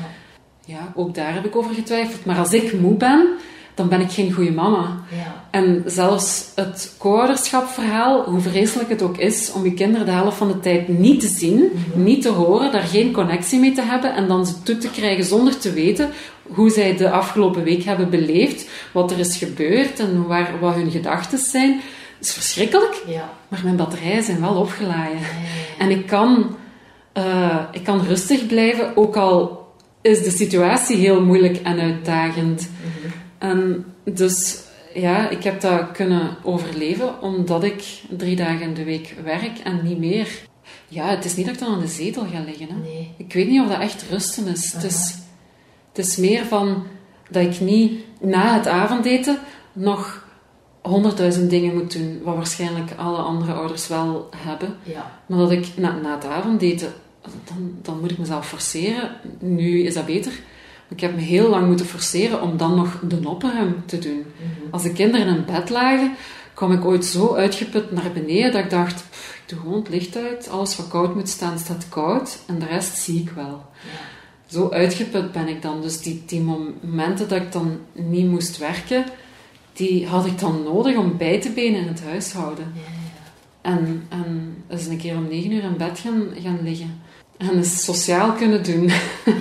[SPEAKER 2] Ja, ook daar heb ik over getwijfeld. Maar als ik moe ben, dan ben ik geen goede mama.
[SPEAKER 1] Ja.
[SPEAKER 2] En zelfs het co-ouderschapverhaal, hoe vreselijk het ook is om je kinderen de helft van de tijd niet te zien, niet te horen, daar geen connectie mee te hebben en dan ze toe te krijgen zonder te weten hoe zij de afgelopen week hebben beleefd, wat er is gebeurd en waar, wat hun gedachten zijn, is verschrikkelijk.
[SPEAKER 1] Ja.
[SPEAKER 2] Maar mijn batterijen zijn wel opgeladen.
[SPEAKER 1] Ja,
[SPEAKER 2] En ik kan, eh, ik kan rustig blijven, ook al is de situatie heel moeilijk en uitdagend. En dus ja, ik heb dat kunnen overleven omdat ik drie dagen in de week werk en niet meer. Ja, het is niet dat ik dan aan de zetel ga liggen. Hè.
[SPEAKER 1] Nee.
[SPEAKER 2] Ik weet niet of dat echt rusten is. Het is. Het is meer van dat ik niet na het avondeten nog honderdduizend dingen moet doen, wat waarschijnlijk alle andere ouders wel hebben.
[SPEAKER 1] Ja.
[SPEAKER 2] Maar dat ik na, na het avondeten, dan, dan moet ik mezelf forceren. Nu is dat beter. Ik heb me heel lang moeten forceren om dan nog de opruim te doen. Als de kinderen in bed lagen, kwam ik ooit zo uitgeput naar beneden dat ik dacht, "Pff, ik doe gewoon het licht uit. Alles wat koud moet staan, staat koud. En de rest zie ik wel. Zo uitgeput ben ik dan. Dus die, die momenten dat ik dan niet moest werken, die had ik dan nodig om bij te benen in het huishouden. En, en eens een keer om negen uur in bed gaan, gaan liggen. En eens sociaal kunnen doen.
[SPEAKER 1] Ja,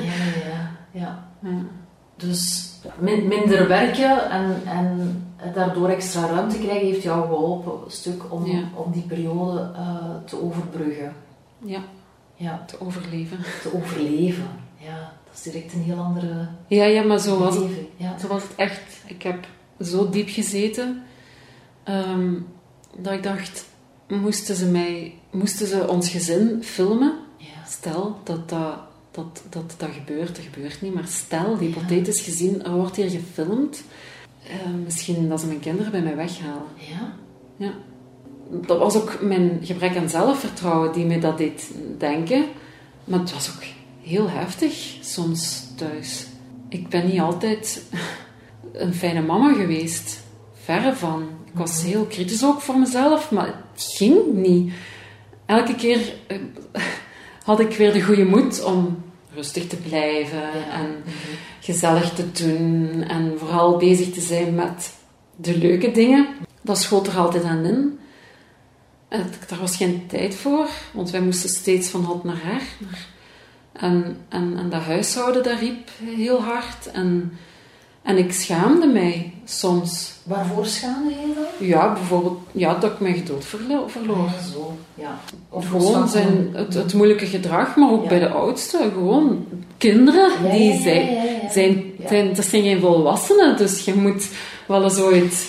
[SPEAKER 1] ja, ja.
[SPEAKER 2] Ja.
[SPEAKER 1] Dus min- minder werken en, en daardoor extra ruimte krijgen heeft jou geholpen, een stuk om,
[SPEAKER 2] Ja.
[SPEAKER 1] om die periode eh, te overbruggen.
[SPEAKER 2] ja,
[SPEAKER 1] Ja,
[SPEAKER 2] te overleven.
[SPEAKER 1] te overleven. Ja, dat is direct een heel andere
[SPEAKER 2] Ja, ja, maar zo was het.
[SPEAKER 1] Ja.
[SPEAKER 2] Zo was het echt. Ik heb zo diep gezeten ehm, dat ik dacht: moesten ze, mij, moesten ze ons gezin filmen? Stel dat dat, dat, dat, dat gebeurt, dat gebeurt niet, maar stel, hypothetisch gezien, er wordt hier gefilmd. eh, misschien dat ze mijn kinderen bij mij weghalen.
[SPEAKER 1] Ja.
[SPEAKER 2] Ja. Dat was ook mijn gebrek aan zelfvertrouwen die me dat deed denken. Maar het was ook heel heftig soms thuis. Ik ben niet altijd (laughs) een fijne mama geweest. Verre van. Ik was heel kritisch ook voor mezelf, maar het ging niet. Elke keer eh, (laughs) had ik weer de goede moed om rustig te blijven en gezellig te doen en vooral bezig te zijn met de leuke dingen. Dat schoot er altijd aan in. En daar was geen tijd voor, want wij moesten steeds van hot naar her. En, en, en dat huishouden, dat riep heel hard. En, en ik schaamde mij soms.
[SPEAKER 1] Waarvoor schaamde je dan?
[SPEAKER 2] Ja, bijvoorbeeld ja, dat ik mijn geduld verlo- verloor.
[SPEAKER 1] Zo. Ja. Of
[SPEAKER 2] Gewoon zijn, het, het moeilijke gedrag, maar ook
[SPEAKER 1] Ja.
[SPEAKER 2] bij de oudste. Gewoon kinderen
[SPEAKER 1] Ja,
[SPEAKER 2] die
[SPEAKER 1] ja,
[SPEAKER 2] zijn, zijn, dat zijn geen volwassenen, dus je moet wel eens ooit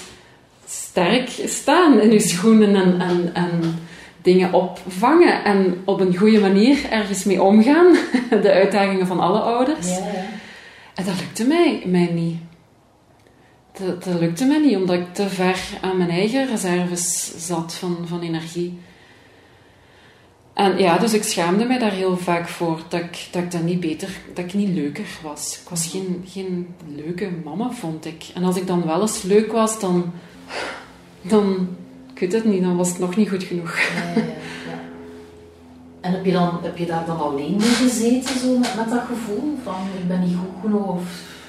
[SPEAKER 2] sterk staan in je schoenen en, en, en dingen opvangen en op een goede manier ergens mee omgaan. (laughs) De uitdagingen van alle ouders. En dat lukte mij, mij niet. Dat, lukte mij niet, omdat ik te ver aan mijn eigen reserves zat van, van energie. En ja, dus ik schaamde mij daar heel vaak voor, dat ik dat, niet beter, dat ik niet leuker was. Ik was geen, geen leuke mama, vond ik. En als ik dan wel eens leuk was, dan, dan, ik weet het niet, dan was het nog niet goed genoeg.
[SPEAKER 1] Ja, ja. En heb je, dan, heb je daar dan alleen mee gezeten, zo, met, met dat gevoel van ik ben niet goed genoeg of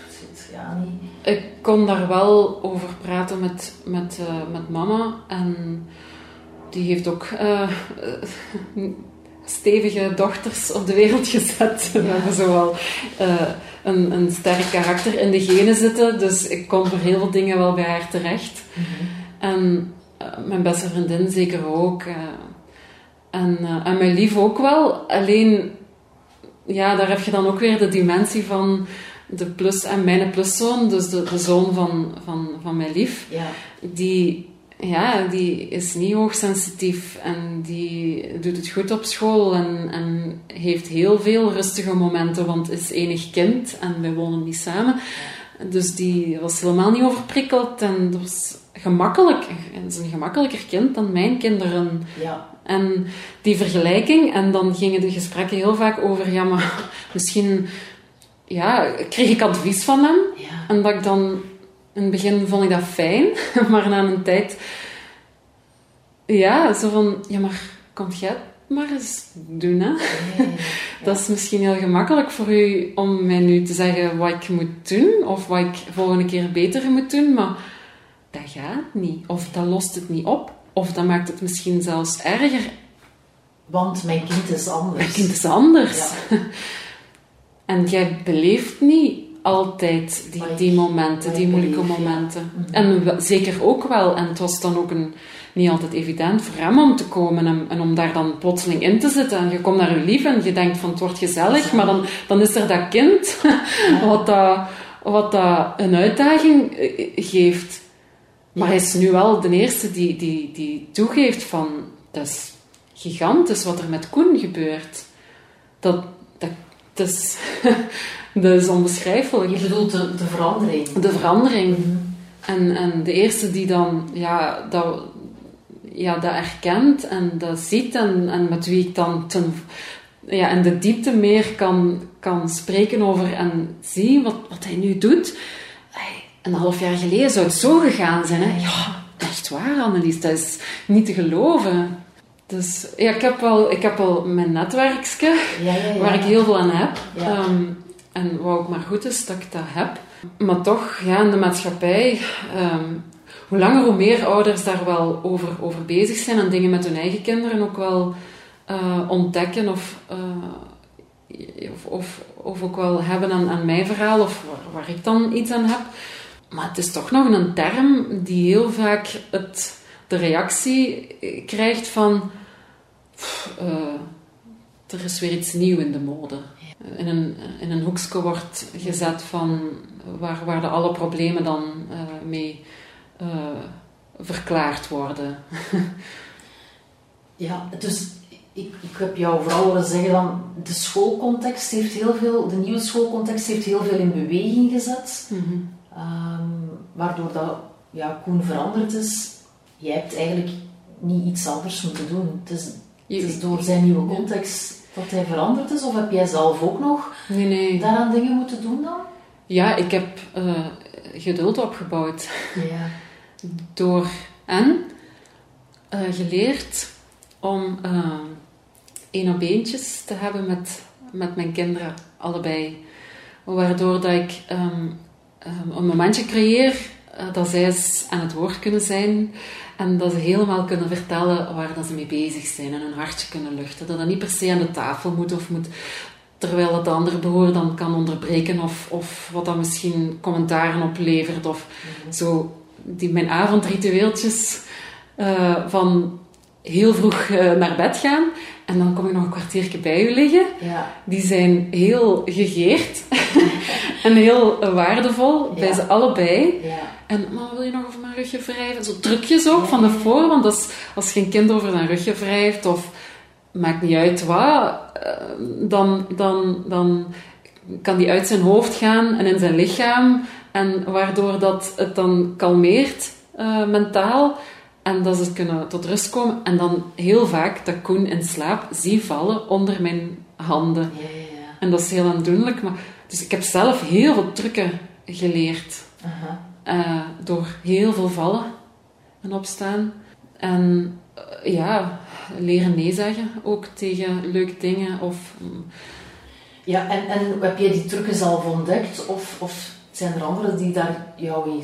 [SPEAKER 1] zit, ja, niet.
[SPEAKER 2] Ik kon daar wel over praten met, met, eh, met mama. En die heeft ook eh, (laughs) stevige dochters op de wereld gezet. (laughs) We hebben zowel eh, een, een sterk karakter in de genen zitten. Dus ik kon voor heel veel dingen wel bij haar terecht. En eh, mijn beste vriendin zeker ook. en, en mijn lief ook wel. Alleen, ja, daar heb je dan ook weer de dimensie van de plus, en mijn pluszoon, dus de, de zoon van, van, van mijn lief,
[SPEAKER 1] Ja.
[SPEAKER 2] die, ja, die is niet hoogsensitief en die doet het goed op school en, en heeft heel veel rustige momenten, want is enig kind en wij wonen niet samen. Dus die was helemaal niet overprikkeld en dat was gemakkelijk. En is een gemakkelijker kind dan mijn kinderen.
[SPEAKER 1] Ja.
[SPEAKER 2] En die vergelijking, en dan gingen de gesprekken heel vaak over, ja, maar misschien ja, kreeg ik advies van hem.
[SPEAKER 1] Ja.
[SPEAKER 2] En dat ik dan, in het begin vond ik dat fijn, (laughs) maar na een tijd, ja, zo van, ja, maar komt jij het maar eens doen, hè?
[SPEAKER 1] Ja. (laughs)
[SPEAKER 2] Dat is misschien heel gemakkelijk voor u om mij nu te zeggen wat ik moet doen, of wat ik volgende keer beter moet doen, maar dat gaat niet. Of dat lost het niet op, of dat maakt het misschien zelfs erger.
[SPEAKER 1] Want mijn kind is anders.
[SPEAKER 2] Kind is anders.
[SPEAKER 1] Ja. (laughs)
[SPEAKER 2] En jij beleeft niet altijd die, die momenten, die moeilijke momenten.
[SPEAKER 1] Mhm.
[SPEAKER 2] En we- zeker ook wel. En het was dan ook een, niet altijd evident voor hem om te komen en, en om daar dan plotseling in te zitten. En je komt naar je lief en je denkt van het wordt gezellig, maar dan, dan is er dat kind (laughs) wat, dat, wat dat een uitdaging eh, geeft. Maar hij is nu wel de eerste die, die, die toegeeft van dat is gigantisch wat er met Koen gebeurt. Dat, dat, is, dat is (laughs) onbeschrijfelijk.
[SPEAKER 1] Je bedoelt de, de verandering.
[SPEAKER 2] De verandering.
[SPEAKER 1] Mhm.
[SPEAKER 2] En, en de eerste die dan ja, dat, ja, dat erkent en dat ziet en, en met wie ik dan ten, ja, in de diepte meer kan, kan spreken over en zie wat, wat hij nu doet. Hey, een half jaar geleden zou het zo gegaan zijn. Hè? Ja, echt waar, Annelies. Dat is niet te geloven. Dus ja, ik heb wel, ik heb wel mijn netwerkske
[SPEAKER 1] Ja, ja, ja.
[SPEAKER 2] waar ik heel veel aan heb. Ehm, en wat ook maar goed is dat ik dat heb. Maar toch, ja, in de maatschappij, ehm, hoe langer hoe meer ouders daar wel over, over bezig zijn en dingen met hun eigen kinderen ook wel eh, ontdekken of, eh, of, of, of ook wel hebben aan, aan mijn verhaal of waar, waar ik dan iets aan heb. Maar het is toch nog een term die heel vaak het, de reactie eh, krijgt van... eh, er is weer iets nieuws in de mode. In een, in een hoekje wordt gezet van waar, waar de alle problemen dan eh, mee eh, verklaard worden. (laughs)
[SPEAKER 1] Ja, dus ik, ik heb jou vooral horen zeggen van de schoolcontext heeft heel veel, de nieuwe schoolcontext heeft heel veel in beweging gezet, ehm, waardoor dat ja, Koen veranderd is. Jij hebt eigenlijk niet iets anders moeten doen. Het is, het is door zijn nieuwe context dat hij veranderd is, of heb jij zelf ook nog
[SPEAKER 2] Nee, nee.
[SPEAKER 1] daaraan dingen moeten doen dan?
[SPEAKER 2] Ja, ik heb eh, geduld opgebouwd.
[SPEAKER 1] Ja.
[SPEAKER 2] door en eh, geleerd om eh één op eentjes te hebben met, met mijn kinderen, allebei. Waardoor dat ik ehm, ehm, een momentje creëer dat zij eens aan het woord kunnen zijn en dat ze helemaal kunnen vertellen waar dat ze mee bezig zijn en hun hartje kunnen luchten. Dat dat niet per se aan de tafel moet of moet terwijl het de andere broer dan kan onderbreken of, of wat dan misschien commentaren oplevert of zo die, mijn avondritueeltjes eh, van heel vroeg eh, naar bed gaan en dan kom ik nog een kwartiertje bij u liggen.
[SPEAKER 1] Ja.
[SPEAKER 2] Die zijn heel gegeerd (laughs) en heel waardevol bij
[SPEAKER 1] Ja.
[SPEAKER 2] ze allebei.
[SPEAKER 1] Ja.
[SPEAKER 2] En maar wil je nog over mijn rugje wrijven? Zo drukjes ook van de voor, want als, als geen kind over zijn rugje wrijft of maakt niet uit wat, eh, dan, dan, dan kan die uit zijn hoofd gaan en in zijn lichaam en waardoor dat het dan kalmeert eh, mentaal en dat ze kunnen tot rust komen en dan heel vaak dat Koen in slaap zie vallen onder mijn handen.
[SPEAKER 1] Ja, ja, ja.
[SPEAKER 2] En dat is heel aandoenlijk, maar dus ik heb zelf heel veel trucken geleerd.
[SPEAKER 1] Aha.
[SPEAKER 2] Eh, door heel veel vallen en opstaan. En eh, ja, leren nee zeggen ook tegen leuke dingen. Of,
[SPEAKER 1] Ja, en, en heb jij die trucken zelf ontdekt? Of, of zijn er anderen die daar jou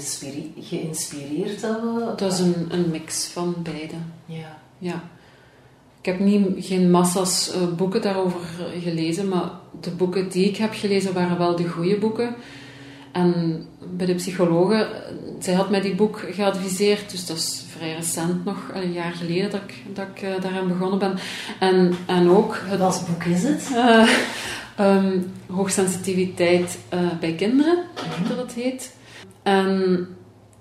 [SPEAKER 1] geïnspireerd hebben?
[SPEAKER 2] dat is een, een mix van beide.
[SPEAKER 1] Ja.
[SPEAKER 2] Ja. Ik heb niet, geen massa's eh, boeken daarover gelezen, maar de boeken die ik heb gelezen waren wel de goede boeken. En bij de psychologe, eh, zij had mij die boek geadviseerd, dus dat is vrij recent nog, een jaar geleden dat ik, dat ik eh, daaraan begonnen ben. En, en ook het
[SPEAKER 1] Welk boek is het?
[SPEAKER 2] Eh, ehm, hoogsensitiviteit uh, bij kinderen, mm dat het heet. En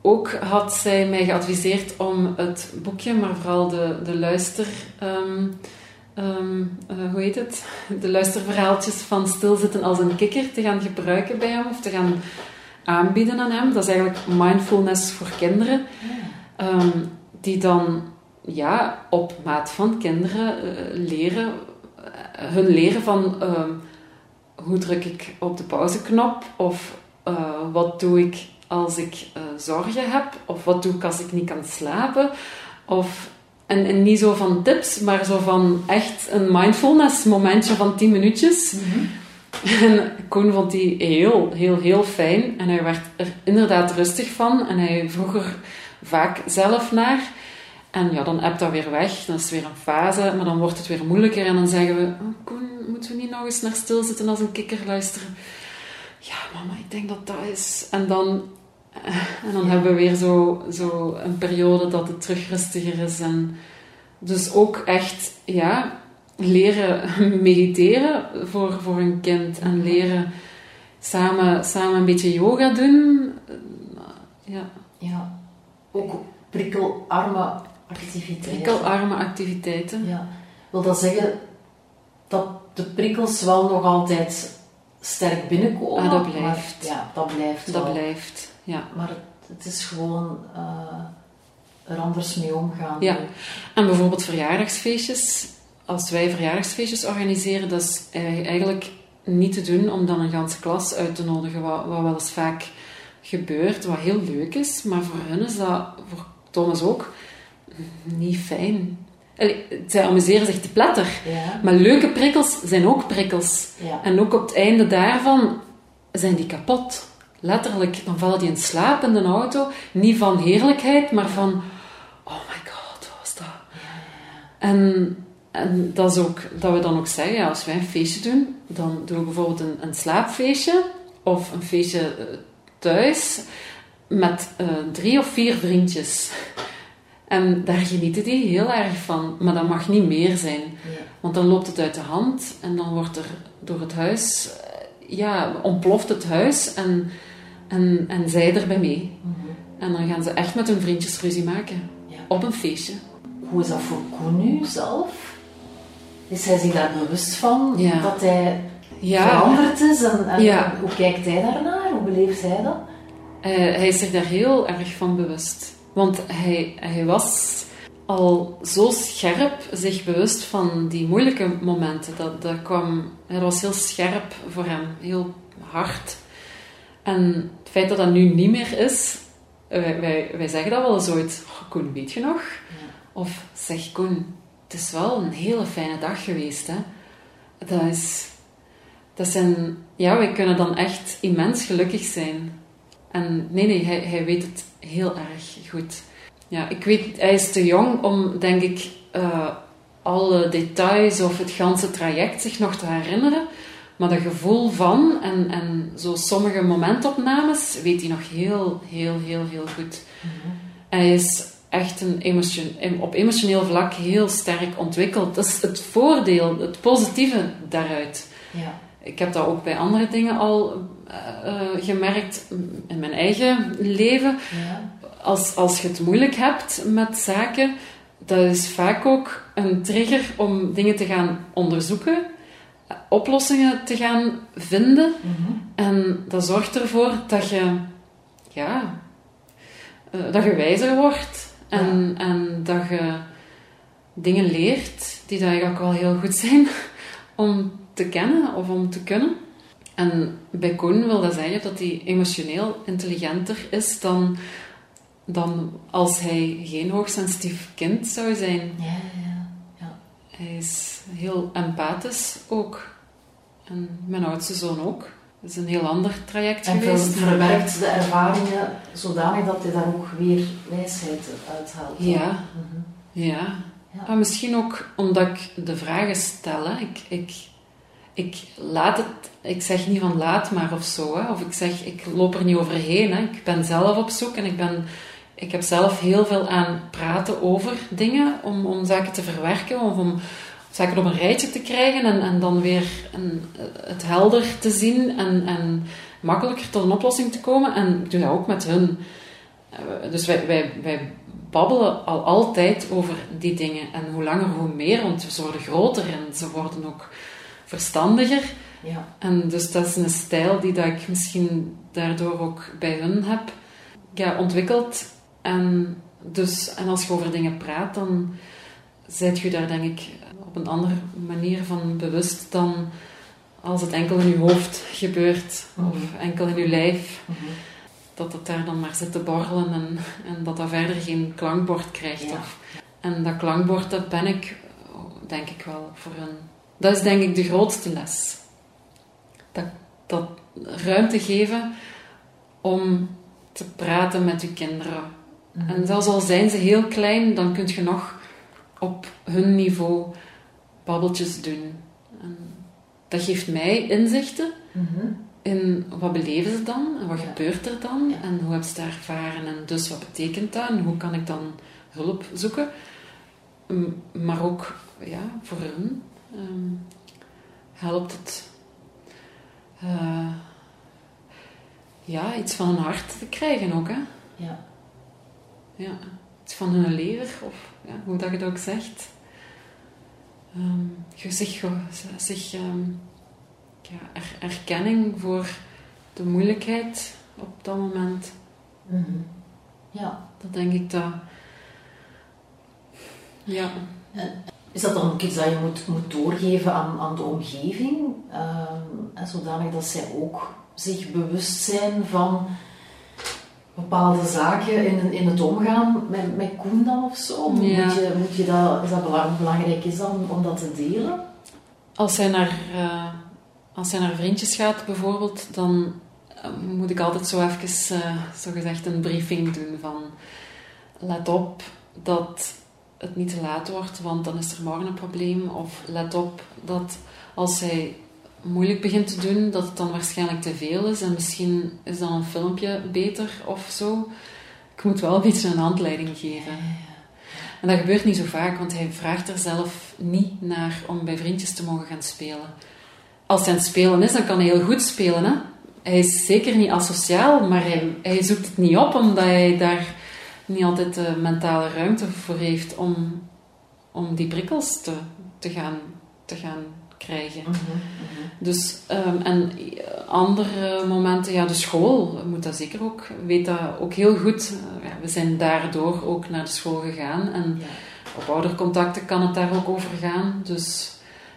[SPEAKER 2] ook had zij mij geadviseerd om het boekje, maar vooral de, de luister... Um, um, uh, hoe heet het? De luisterverhaaltjes van Stilzitten als een kikker te gaan gebruiken bij hem of te gaan aanbieden aan hem. Dat is eigenlijk mindfulness voor kinderen. Um, die dan ja, op maat van kinderen uh, leren, uh, hun leren van hoe druk ik op de pauzeknop of wat doe ik als ik uh, zorgen heb, of wat doe ik als ik niet kan slapen, of en, en, niet zo van tips, maar zo van echt een mindfulness momentje van 10 minuutjes. Mm En Koen vond die heel, heel, heel fijn. En hij werd er inderdaad rustig van. En hij vroeg er vaak zelf naar. En ja, dan hebt dat weer weg. Dan is het weer een fase. Maar dan wordt het weer moeilijker. En dan zeggen we... Oh, Koen, moeten we niet nog eens naar stilzitten als een kikker luisteren? Ja, mama, ik denk dat dat is... En dan en dan hebben we weer zo, zo een periode dat het terug rustiger is. En dus ook echt ja, leren mediteren voor, voor een kind. En leren samen, samen een beetje yoga doen.
[SPEAKER 1] Ja. ja. Ook prikkelarme activiteiten.
[SPEAKER 2] Prikkelarme activiteiten.
[SPEAKER 1] Ja. Wil dat zeggen dat de prikkels wel nog altijd sterk binnenkomen?
[SPEAKER 2] Ah, dat blijft.
[SPEAKER 1] ja, dat blijft
[SPEAKER 2] Dat blijft ja.
[SPEAKER 1] Maar het, het is gewoon uh, er anders mee omgaan.
[SPEAKER 2] Ja. En bijvoorbeeld verjaardagsfeestjes. Als wij verjaardagsfeestjes organiseren, dat is eigenlijk niet te doen om dan een ganse klas uit te nodigen, wat, wat wel eens vaak gebeurt, wat heel leuk is. Maar voor hen is dat, voor Thomas ook, niet fijn. zij amuseren zich te platter. Ja. Maar leuke prikkels zijn ook prikkels. Ja. En ook op het einde daarvan zijn die kapot letterlijk, dan vallen die in slaap in de auto. Niet van heerlijkheid, maar van, oh my god, wat was dat? En, en dat is ook, dat we dan ook zeggen, als wij een feestje doen, dan doen we bijvoorbeeld een, een slaapfeestje of een feestje eh, thuis met uh, drie of vier vriendjes. En daar genieten die heel erg van. Maar dat mag niet meer zijn. Want dan loopt het uit de hand en dan wordt er door het huis... Eh, ja, ontploft het huis en en, en zij erbij mee. Mhm. En dan gaan ze echt met hun vriendjes ruzie maken. Ja. Op een feestje.
[SPEAKER 1] Hoe is dat voor Koen nu zelf? Is hij zich daar bewust van? Dat hij veranderd is? En, en hoe kijkt hij daarnaar? Hoe beleeft hij dat?
[SPEAKER 2] Uh, hij is zich daar heel erg van bewust. Want hij, hij was al zo scherp zich bewust van die moeilijke momenten. Dat, dat, kwam, dat was heel scherp voor hem, heel hard. En het feit dat dat nu niet meer is, eh, wij, wij, wij zeggen dat wel eens ooit. Oh, Koen, weet je nog? Of zeg Koen, het is wel een hele fijne dag geweest. Hè? Dat is... Dat zijn... Ja, wij kunnen dan echt immens gelukkig zijn. En nee, nee, hij, hij weet het heel erg goed. Ja, ik weet, hij is te jong om, denk ik, uh, alle details of het ganse traject zich nog te herinneren. Maar dat gevoel van en, en zo sommige momentopnames weet hij nog heel, heel, heel, heel goed. Mhm. Hij is echt een emotion, op emotioneel vlak heel sterk ontwikkeld. Dat is het voordeel, het positieve daaruit. Ja. Ik heb dat ook bij andere dingen al uh, gemerkt in mijn eigen leven. Ja. Als, als je het moeilijk hebt met zaken, dat is vaak ook een trigger om dingen te gaan onderzoeken oplossingen te gaan vinden. Mhm. En dat zorgt ervoor dat je, ja, uh, dat je wijzer wordt en, en dat je dingen leert die dat eigenlijk wel heel goed zijn (laughs) om te kennen of om te kunnen. En bij Koen wil dat zeggen dat hij emotioneel intelligenter is dan, dan als hij geen hoogsensitief kind zou zijn.
[SPEAKER 1] Ja, ja, ja.
[SPEAKER 2] Hij is heel empathisch ook. En mijn oudste zoon ook. Dat is een heel ander traject
[SPEAKER 1] en
[SPEAKER 2] geweest.
[SPEAKER 1] En verwerkt de ervaringen zodanig dat hij daar ook weer wijsheid uithaalt.
[SPEAKER 2] Ja. Mhm. ja. ja. Maar misschien ook omdat ik de vragen stel. Hè. Ik, ik, ik laat het... Ik zeg niet van laat maar of zo. Hè. Of ik zeg, ik loop er niet overheen. Hè. Ik ben zelf op zoek en ik ben... Ik heb zelf heel veel aan praten over dingen om, om zaken te verwerken of om zaken op een rijtje te krijgen en, en dan weer een, het helder te zien en, en makkelijker tot een oplossing te komen. En ik doe dat ook met hun. Eh, dus wij, wij, wij babbelen al altijd over die dingen. En hoe langer, hoe meer, want ze worden groter en ze worden ook verstandiger.
[SPEAKER 1] Ja.
[SPEAKER 2] En dus dat is een stijl die dat ik misschien daardoor ook bij hun heb ja, ontwikkeld. En, dus, en als je over dingen praat, dan zijt je daar denk ik op een andere manier van bewust dan als het enkel in je hoofd gebeurt of
[SPEAKER 1] Mhm.
[SPEAKER 2] enkel in je lijf.
[SPEAKER 1] Mhm.
[SPEAKER 2] Dat het daar dan maar zit te borrelen en, en dat dat verder geen klankbord krijgt.
[SPEAKER 1] Ja.
[SPEAKER 2] Of, en dat klankbord, dat ben ik, denk ik wel, voor hun. Dat is denk ik de grootste les. Dat, dat ruimte geven om te praten met je kinderen.
[SPEAKER 1] Mhm.
[SPEAKER 2] En zelfs al zijn ze heel klein, dan kun je nog op hun niveau babbeltjes doen. En dat geeft mij inzichten
[SPEAKER 1] Mhm.
[SPEAKER 2] in wat beleven ze dan en wat
[SPEAKER 1] Ja.
[SPEAKER 2] gebeurt er dan
[SPEAKER 1] Ja.
[SPEAKER 2] en hoe hebben ze dat ervaren en dus wat betekent dat en hoe kan ik dan hulp zoeken. Maar ook ja, voor hun ehm, helpt het eh, ja, iets van hun hart te krijgen ook. Hè?
[SPEAKER 1] Ja.
[SPEAKER 2] Ja, iets van hun lever, of ja, hoe dat je dat ook zegt. Je zich, zich ja, er- erkenning voor de moeilijkheid op dat moment.
[SPEAKER 1] Mhm. Ja.
[SPEAKER 2] Dat denk ik dat. Ja,
[SPEAKER 1] Is dat dan ook iets dat je moet, moet doorgeven aan, aan de omgeving? En zodanig dat zij ook zich bewust zijn van bepaalde zaken in, in het omgaan met, met Koen dan of zo?
[SPEAKER 2] Ja.
[SPEAKER 1] Moet je, moet je dat, is dat belang- belangrijk is dan om dat te delen?
[SPEAKER 2] als hij naar, eh, als hij naar vriendjes gaat bijvoorbeeld, dan eh, moet ik altijd zo even, eh zo gezegd, een briefing doen van let op dat het niet te laat wordt, want dan is er morgen een probleem. Of let op dat als hij moeilijk begint te doen, dat het dan waarschijnlijk te veel is en misschien is dan een filmpje beter of zo. Ik moet wel een beetje een handleiding geven. En dat gebeurt niet zo vaak, want hij vraagt er zelf niet naar om bij vriendjes te mogen gaan spelen. Als hij aan het spelen is, dan kan hij heel goed spelen. Hè? Hij is zeker niet asociaal, maar hij, hij zoekt het niet op omdat hij daar niet altijd de mentale ruimte voor heeft om, om die prikkels te, te, gaan, te gaan krijgen.
[SPEAKER 1] Mhm, mhm.
[SPEAKER 2] Dus, ehm, en andere momenten, ja, de school moet dat zeker ook, weet dat ook heel goed. Ja, we zijn daardoor ook naar de school gegaan en
[SPEAKER 1] Ja.
[SPEAKER 2] op oudercontacten kan het daar ook over gaan. Dus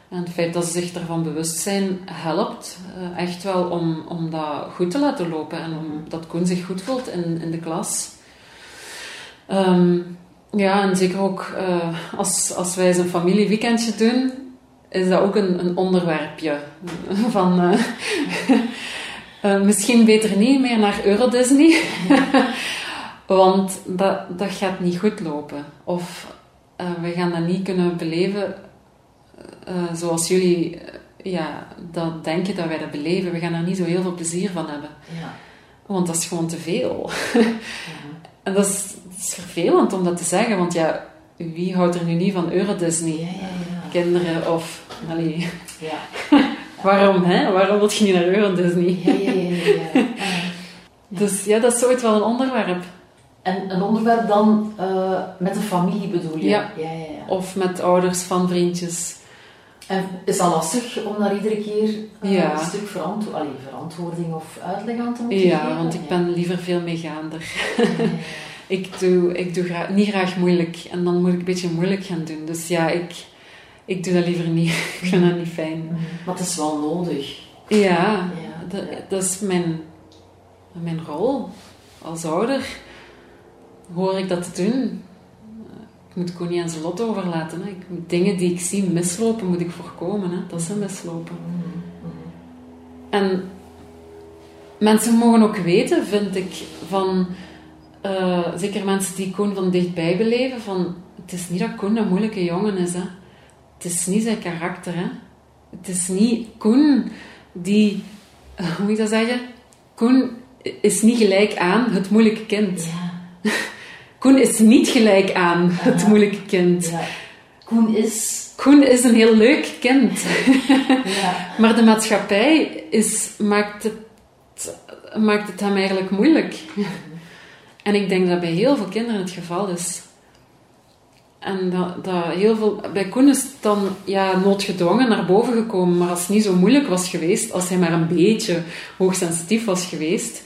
[SPEAKER 2] en het feit dat ze zich daarvan bewust zijn, helpt eh, echt wel om, om dat goed te laten lopen en om dat Koen zich goed voelt in, in de klas. Ehm, ja, en zeker ook eh, als, als wij eens een familieweekendje doen, is dat ook een, een onderwerpje. (laughs) Van, eh, (laughs) eh, misschien beter niet meer naar Eurodisney, (laughs) want dat, dat gaat niet goed lopen. Of we gaan dat niet kunnen beleven zoals jullie ja, dat denken dat wij dat beleven. We gaan daar niet zo heel veel plezier van hebben.
[SPEAKER 1] Ja.
[SPEAKER 2] Want dat is gewoon te veel.
[SPEAKER 1] Mhm.
[SPEAKER 2] En dat is, dat is vervelend om dat te zeggen, want ja, wie houdt er nu niet van Eurodisney?
[SPEAKER 1] Ja, ja, ja.
[SPEAKER 2] Kinderen of... Allee,
[SPEAKER 1] Ja. (laughs)
[SPEAKER 2] waarom, hè? Waarom wil je niet naar Eurodisney?
[SPEAKER 1] Ja, ja, ja, ja, ja. (laughs)
[SPEAKER 2] Dus ja, dat is zoiets wel een onderwerp.
[SPEAKER 1] En een onderwerp dan eh, met de familie bedoel je?
[SPEAKER 2] Ja.
[SPEAKER 1] ja, ja, ja.
[SPEAKER 2] Of met ouders van vriendjes.
[SPEAKER 1] En is dat lastig om daar iedere keer eh,
[SPEAKER 2] Ja.
[SPEAKER 1] een stuk verantwo allee, verantwoording of uitleg aan te moeten
[SPEAKER 2] Ja,
[SPEAKER 1] geven?
[SPEAKER 2] want ik
[SPEAKER 1] Ja.
[SPEAKER 2] ben liever veel meegaander. Ik doe, ik doe graag, niet graag moeilijk. En dan moet ik een beetje moeilijk gaan doen. Dus ja, ik, ik doe dat liever niet. (laughs) ik vind dat niet fijn.
[SPEAKER 1] Mhm. Maar het is wel nodig.
[SPEAKER 2] Ja,
[SPEAKER 1] Ja,
[SPEAKER 2] dat, dat is mijn, mijn rol. Als ouder hoor ik dat te doen. Ik moet Koen niet aan zijn lot overlaten. Hè. Ik moet dingen die ik zie mislopen, moet ik voorkomen. Hè. Dat ze mislopen.
[SPEAKER 1] Mhm, mhm.
[SPEAKER 2] En mensen mogen ook weten, vind ik, van... eh, zeker mensen die Koen van dichtbij beleven, van... Het is niet dat Koen een moeilijke jongen is, hè. Het is niet zijn karakter, hè. Het is niet Koen die... eh, hoe moet ik dat zeggen? Koen is niet gelijk aan het moeilijke kind.
[SPEAKER 1] Ja, (laughs)
[SPEAKER 2] Koen is niet gelijk aan het moeilijke kind.
[SPEAKER 1] ja. Koen is...
[SPEAKER 2] Koen is een heel leuk kind. (laughs)
[SPEAKER 1] Ja.
[SPEAKER 2] maar de maatschappij is, maakt, het, maakt het hem eigenlijk moeilijk. En ik denk dat bij heel veel kinderen het geval is. En dat, dat heel veel... Bij Koen is het dan ja, noodgedwongen naar boven gekomen. Maar als het niet zo moeilijk was geweest, als hij maar een beetje hoogsensitief was geweest,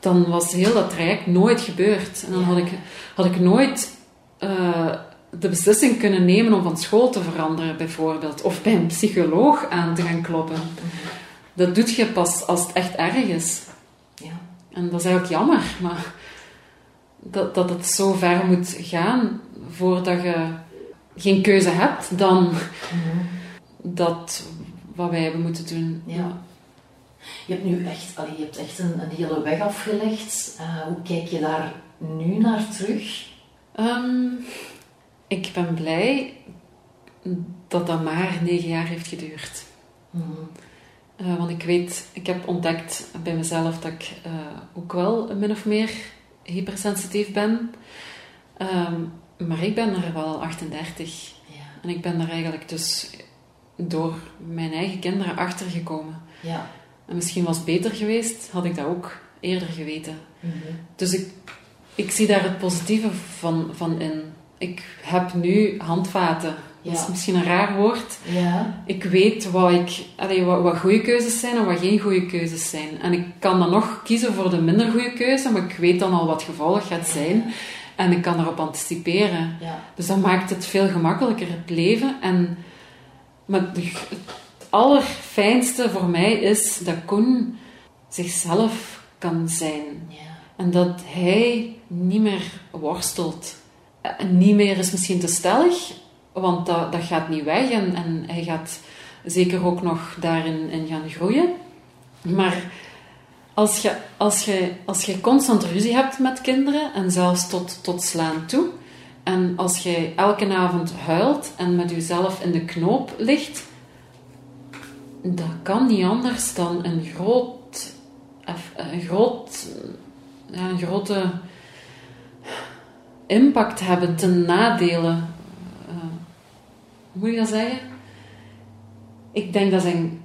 [SPEAKER 2] dan was heel dat traject nooit gebeurd. En dan had ik, had ik nooit eh, de beslissing kunnen nemen om van school te veranderen, bijvoorbeeld. Of bij een psycholoog aan te gaan kloppen. Dat doet je pas als het echt erg is.
[SPEAKER 1] Ja.
[SPEAKER 2] En dat is eigenlijk jammer, maar dat, dat het zo ver moet gaan voordat je geen keuze hebt dan dat wat wij hebben moeten doen.
[SPEAKER 1] Ja. Je hebt nu echt, allee, je hebt echt een, een hele weg afgelegd. Eh, hoe kijk je daar nu naar terug?
[SPEAKER 2] Ehm, ik ben blij dat dat maar negen jaar heeft geduurd. Eh, want ik weet, ik heb ontdekt bij mezelf dat ik eh, ook wel min of meer hypersensitief ben. Ehm, maar ik ben er wel 38.
[SPEAKER 1] Ja.
[SPEAKER 2] En ik ben daar eigenlijk dus door mijn eigen kinderen achter gekomen.
[SPEAKER 1] Ja.
[SPEAKER 2] En misschien was het beter geweest, had ik dat ook eerder geweten.
[SPEAKER 1] Mhm.
[SPEAKER 2] Dus ik, ik zie daar het positieve van, van in. Ik heb nu handvaten. Dat is misschien een raar woord.
[SPEAKER 1] Ja.
[SPEAKER 2] Ik weet wat, ik, allee, wat, wat goede keuzes zijn en wat geen goede keuzes zijn. En ik kan dan nog kiezen voor de minder goede keuze, maar ik weet dan al wat gevolg gaat zijn. En ik kan erop anticiperen.
[SPEAKER 1] Ja.
[SPEAKER 2] Dus dat maakt het veel gemakkelijker, het leven. En, maar de- het allerfijnste voor mij is dat Koen zichzelf kan zijn.
[SPEAKER 1] Ja.
[SPEAKER 2] En dat hij niet meer worstelt. En niet meer is misschien te stellig, want dat, dat gaat niet weg. En, en hij gaat zeker ook nog daarin in gaan groeien. Maar als je, als, je, als je constant ruzie hebt met kinderen, en zelfs tot, tot slaan toe, en als je elke avond huilt en met jezelf in de knoop ligt, dat kan niet anders dan een groot, een groot een grote impact hebben ten nadele. Hoe moet je dat zeggen? Ik denk dat zijn.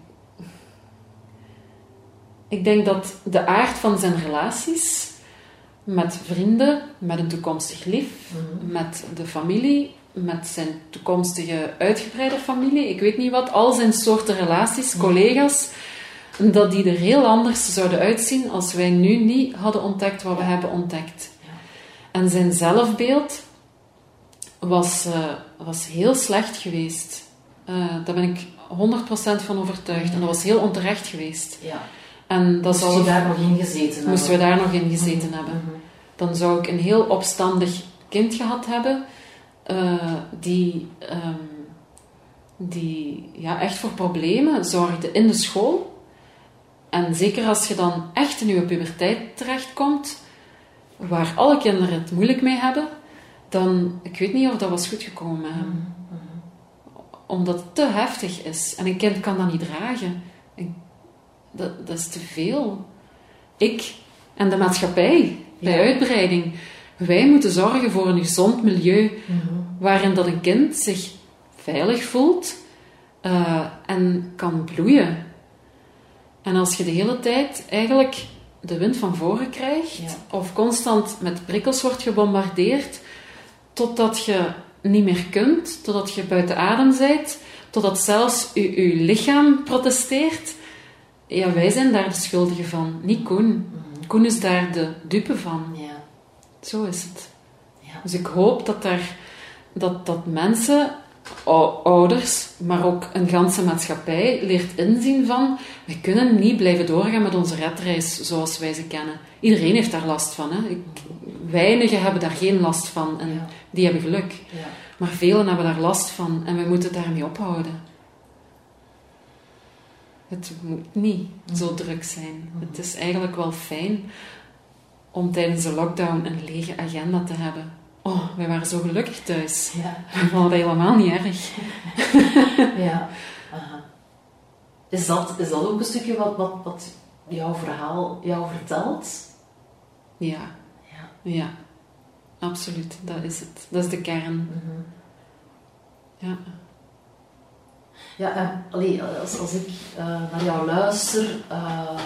[SPEAKER 2] Ik denk dat de aard van zijn relaties met vrienden, met een toekomstig lief, met de familie, met zijn toekomstige uitgebreide familie, ik weet niet wat, al zijn soorten relaties, collega's, dat die er heel anders zouden uitzien als wij nu niet hadden ontdekt wat we hebben ontdekt. En zijn zelfbeeld was, eh, was heel slecht geweest. Eh, daar ben ik 100% van overtuigd. En dat was heel onterecht geweest.
[SPEAKER 1] Ja.
[SPEAKER 2] En dat
[SPEAKER 1] Moest
[SPEAKER 2] zal
[SPEAKER 1] je daar nog in gezeten hebben?
[SPEAKER 2] moesten we daar nog in gezeten hebben.
[SPEAKER 1] Mhm.
[SPEAKER 2] Dan zou ik een heel opstandig kind gehad hebben, eh, die, ehm, die ja, echt voor problemen zorgde in de school. En zeker als je dan echt in je puberteit terechtkomt, waar alle kinderen het moeilijk mee hebben, dan, ik weet niet of dat was goed gekomen met hem. Omdat het te heftig is. En een kind kan dat niet dragen. En dat, dat is te veel. Ik en de maatschappij, bij
[SPEAKER 1] Ja.
[SPEAKER 2] uitbreiding, wij moeten zorgen voor een gezond milieu waarin dat een kind zich veilig voelt eh, en kan bloeien. En als je de hele tijd eigenlijk de wind van voren krijgt,
[SPEAKER 1] Ja.
[SPEAKER 2] of constant met prikkels wordt gebombardeerd, totdat je niet meer kunt, totdat je buiten adem bent, totdat zelfs je, je lichaam protesteert, ja, wij zijn daar de schuldigen van, niet Koen. Koen is daar de dupe van.
[SPEAKER 1] Ja.
[SPEAKER 2] Zo is het.
[SPEAKER 1] Ja.
[SPEAKER 2] Dus ik hoop dat, daar, dat, dat mensen, ouders, maar ook een ganse maatschappij leert inzien van we kunnen niet blijven doorgaan met onze redreis zoals wij ze kennen. Iedereen heeft daar last van. Hè? Weinigen hebben daar geen last van en
[SPEAKER 1] Ja.
[SPEAKER 2] die hebben geluk.
[SPEAKER 1] Ja.
[SPEAKER 2] Maar velen hebben daar last van en we moeten daarmee ophouden. Het moet niet zo druk zijn. Het is eigenlijk wel fijn om tijdens de lockdown een lege agenda te hebben. Oh, wij waren zo gelukkig thuis.
[SPEAKER 1] Ja.
[SPEAKER 2] We vonden dat helemaal niet erg. (laughs)
[SPEAKER 1] ja. Aha. Is, dat, is dat ook een stukje wat, wat, wat jouw verhaal jou vertelt?
[SPEAKER 2] Ja,
[SPEAKER 1] Ja.
[SPEAKER 2] ja. Absoluut, dat is het. Dat is de kern.
[SPEAKER 1] Mhm.
[SPEAKER 2] Ja.
[SPEAKER 1] Ja, en allee, als, als ik uh, naar jou luister, uh,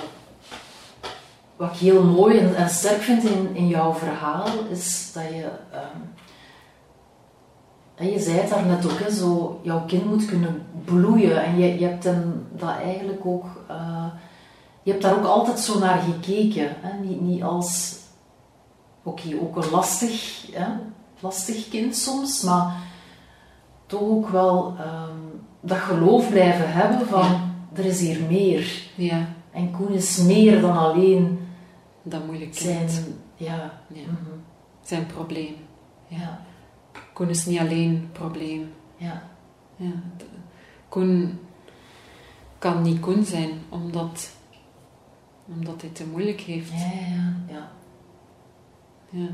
[SPEAKER 1] wat ik heel mooi en, en, sterk vind in, in jouw verhaal, is dat je, um, en je zei het daar net ook, hè, zo, jouw kind moet kunnen bloeien en je, je hebt hem dat eigenlijk ook, uh, je hebt daar ook altijd zo naar gekeken, hè? Niet, niet als, oké, okay, ook een lastig, hè? lastig kind soms, maar toch ook wel um, dat geloof blijven hebben van ja. er is hier meer.
[SPEAKER 2] Ja.
[SPEAKER 1] En Koen is meer dan alleen
[SPEAKER 2] dat moeilijk
[SPEAKER 1] zijn, ja.
[SPEAKER 2] ja. Mm -hmm. zijn probleem.
[SPEAKER 1] Ja.
[SPEAKER 2] Koen is niet alleen probleem.
[SPEAKER 1] Ja.
[SPEAKER 2] ja. Koen kan niet Koen zijn omdat, omdat hij te moeilijk heeft.
[SPEAKER 1] Ja, ja, ja.
[SPEAKER 2] ja.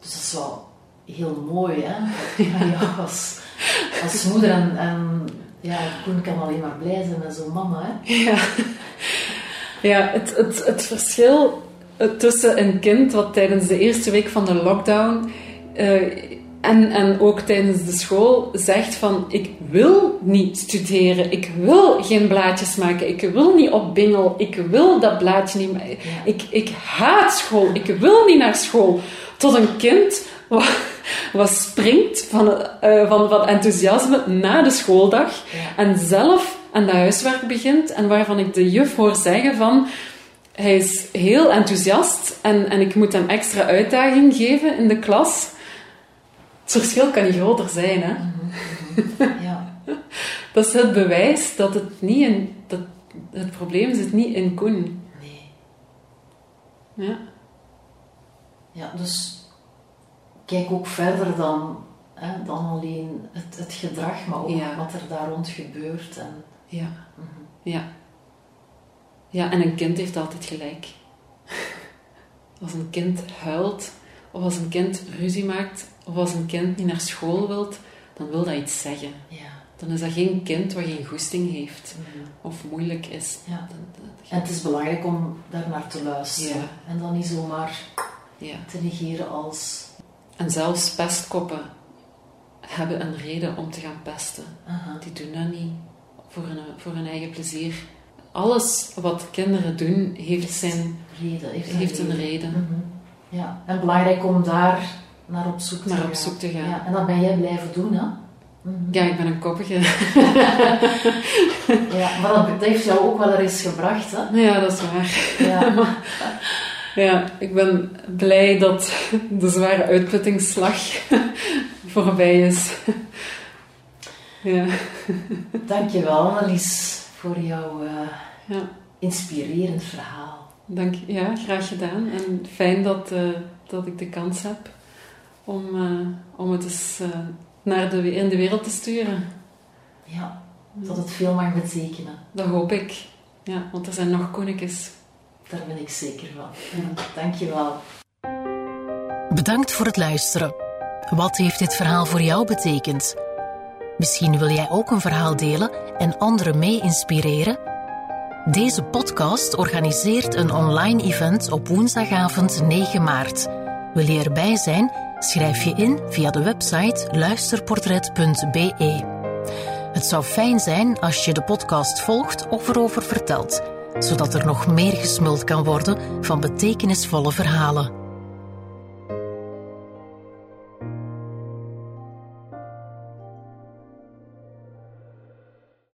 [SPEAKER 1] Dus dat is wel heel mooi, hè? (laughs) Ja, als, als moeder en, en ja, Koen kan alleen maar blij zijn met zo'n mama, hè?
[SPEAKER 2] Ja, ja het, het, het verschil tussen een kind wat tijdens de eerste week van de lockdown uh, en, en ook tijdens de school zegt van ik wil niet studeren, ik wil geen blaadjes maken, ik wil niet op bingel, ik wil dat blaadje niet maken, ik, ik haat school, ik wil niet naar school. Tot een kind wat, wat springt van, uh, van, van enthousiasme na de schooldag
[SPEAKER 1] ja.
[SPEAKER 2] en zelf aan dat huiswerk begint en waarvan ik de juf hoor zeggen van hij is heel enthousiast en, en ik moet hem extra uitdaging geven in de klas. Het verschil kan niet groter zijn, hè?
[SPEAKER 1] -hmm. Ja. (laughs)
[SPEAKER 2] dat is het bewijs dat het niet in... Dat het probleem zit niet in Koen.
[SPEAKER 1] Nee.
[SPEAKER 2] Ja.
[SPEAKER 1] Ja, dus kijk ook verder dan, hè, dan alleen het, het gedrag, maar ook
[SPEAKER 2] Ja.
[SPEAKER 1] wat er daar rond gebeurt. En,
[SPEAKER 2] Ja.
[SPEAKER 1] mhm.
[SPEAKER 2] Ja. Ja, en een kind heeft altijd gelijk. (laughs) Als een kind huilt, of als een kind ruzie maakt, of als een kind niet naar school wilt, dan wil dat iets zeggen.
[SPEAKER 1] ja.
[SPEAKER 2] Dan is dat geen kind wat geen goesting heeft,
[SPEAKER 1] mhm.
[SPEAKER 2] of moeilijk is.
[SPEAKER 1] Ja.
[SPEAKER 2] Dat- dat-
[SPEAKER 1] En het is belangrijk om daar naar te luisteren.
[SPEAKER 2] Ja.
[SPEAKER 1] En dan niet zomaar
[SPEAKER 2] ja.
[SPEAKER 1] te negeren als...
[SPEAKER 2] En zelfs pestkoppen hebben een reden om te gaan pesten. Die doen dat niet voor hun, voor hun eigen plezier. Alles wat kinderen doen, heeft, zijn,
[SPEAKER 1] reden, heeft,
[SPEAKER 2] heeft een reden.
[SPEAKER 1] Mhm. Ja, en belangrijk om daar naar op zoek te
[SPEAKER 2] Naar
[SPEAKER 1] gaan.
[SPEAKER 2] op zoek te gaan.
[SPEAKER 1] Ja, en dat ben jij blijven doen, hè? Mhm.
[SPEAKER 2] Ja, ik ben een koppige. (laughs)
[SPEAKER 1] Ja, maar dat, dat heeft jou ook wel er eens gebracht, hè?
[SPEAKER 2] Ja, dat is waar.
[SPEAKER 1] Ja, (laughs)
[SPEAKER 2] Ja, ik ben blij dat de zware uitputtingsslag (laughs) voorbij is. Ja,
[SPEAKER 1] dankjewel Annelies voor jouw eh,
[SPEAKER 2] ja,
[SPEAKER 1] inspirerend verhaal.
[SPEAKER 2] dank, ja, graag gedaan. En fijn dat, eh, dat ik de kans heb om, eh, om het eens eh, naar de, in de wereld te sturen.
[SPEAKER 1] Ja, dat het veel mag betekenen.
[SPEAKER 2] Dat hoop ik. Ja, want er zijn nog koninkjes.
[SPEAKER 1] Daar ben ik zeker van. Ja, dankjewel.
[SPEAKER 3] Bedankt voor het luisteren. Wat heeft dit verhaal voor jou betekend? Misschien wil jij ook een verhaal delen en anderen mee inspireren? Deze podcast organiseert een online event op woensdagavond 9 maart. Wil je erbij zijn? Schrijf je in via de website luisterportret.be. Het zou fijn zijn als je de podcast volgt of erover vertelt, zodat er nog meer gesmuld kan worden van betekenisvolle verhalen.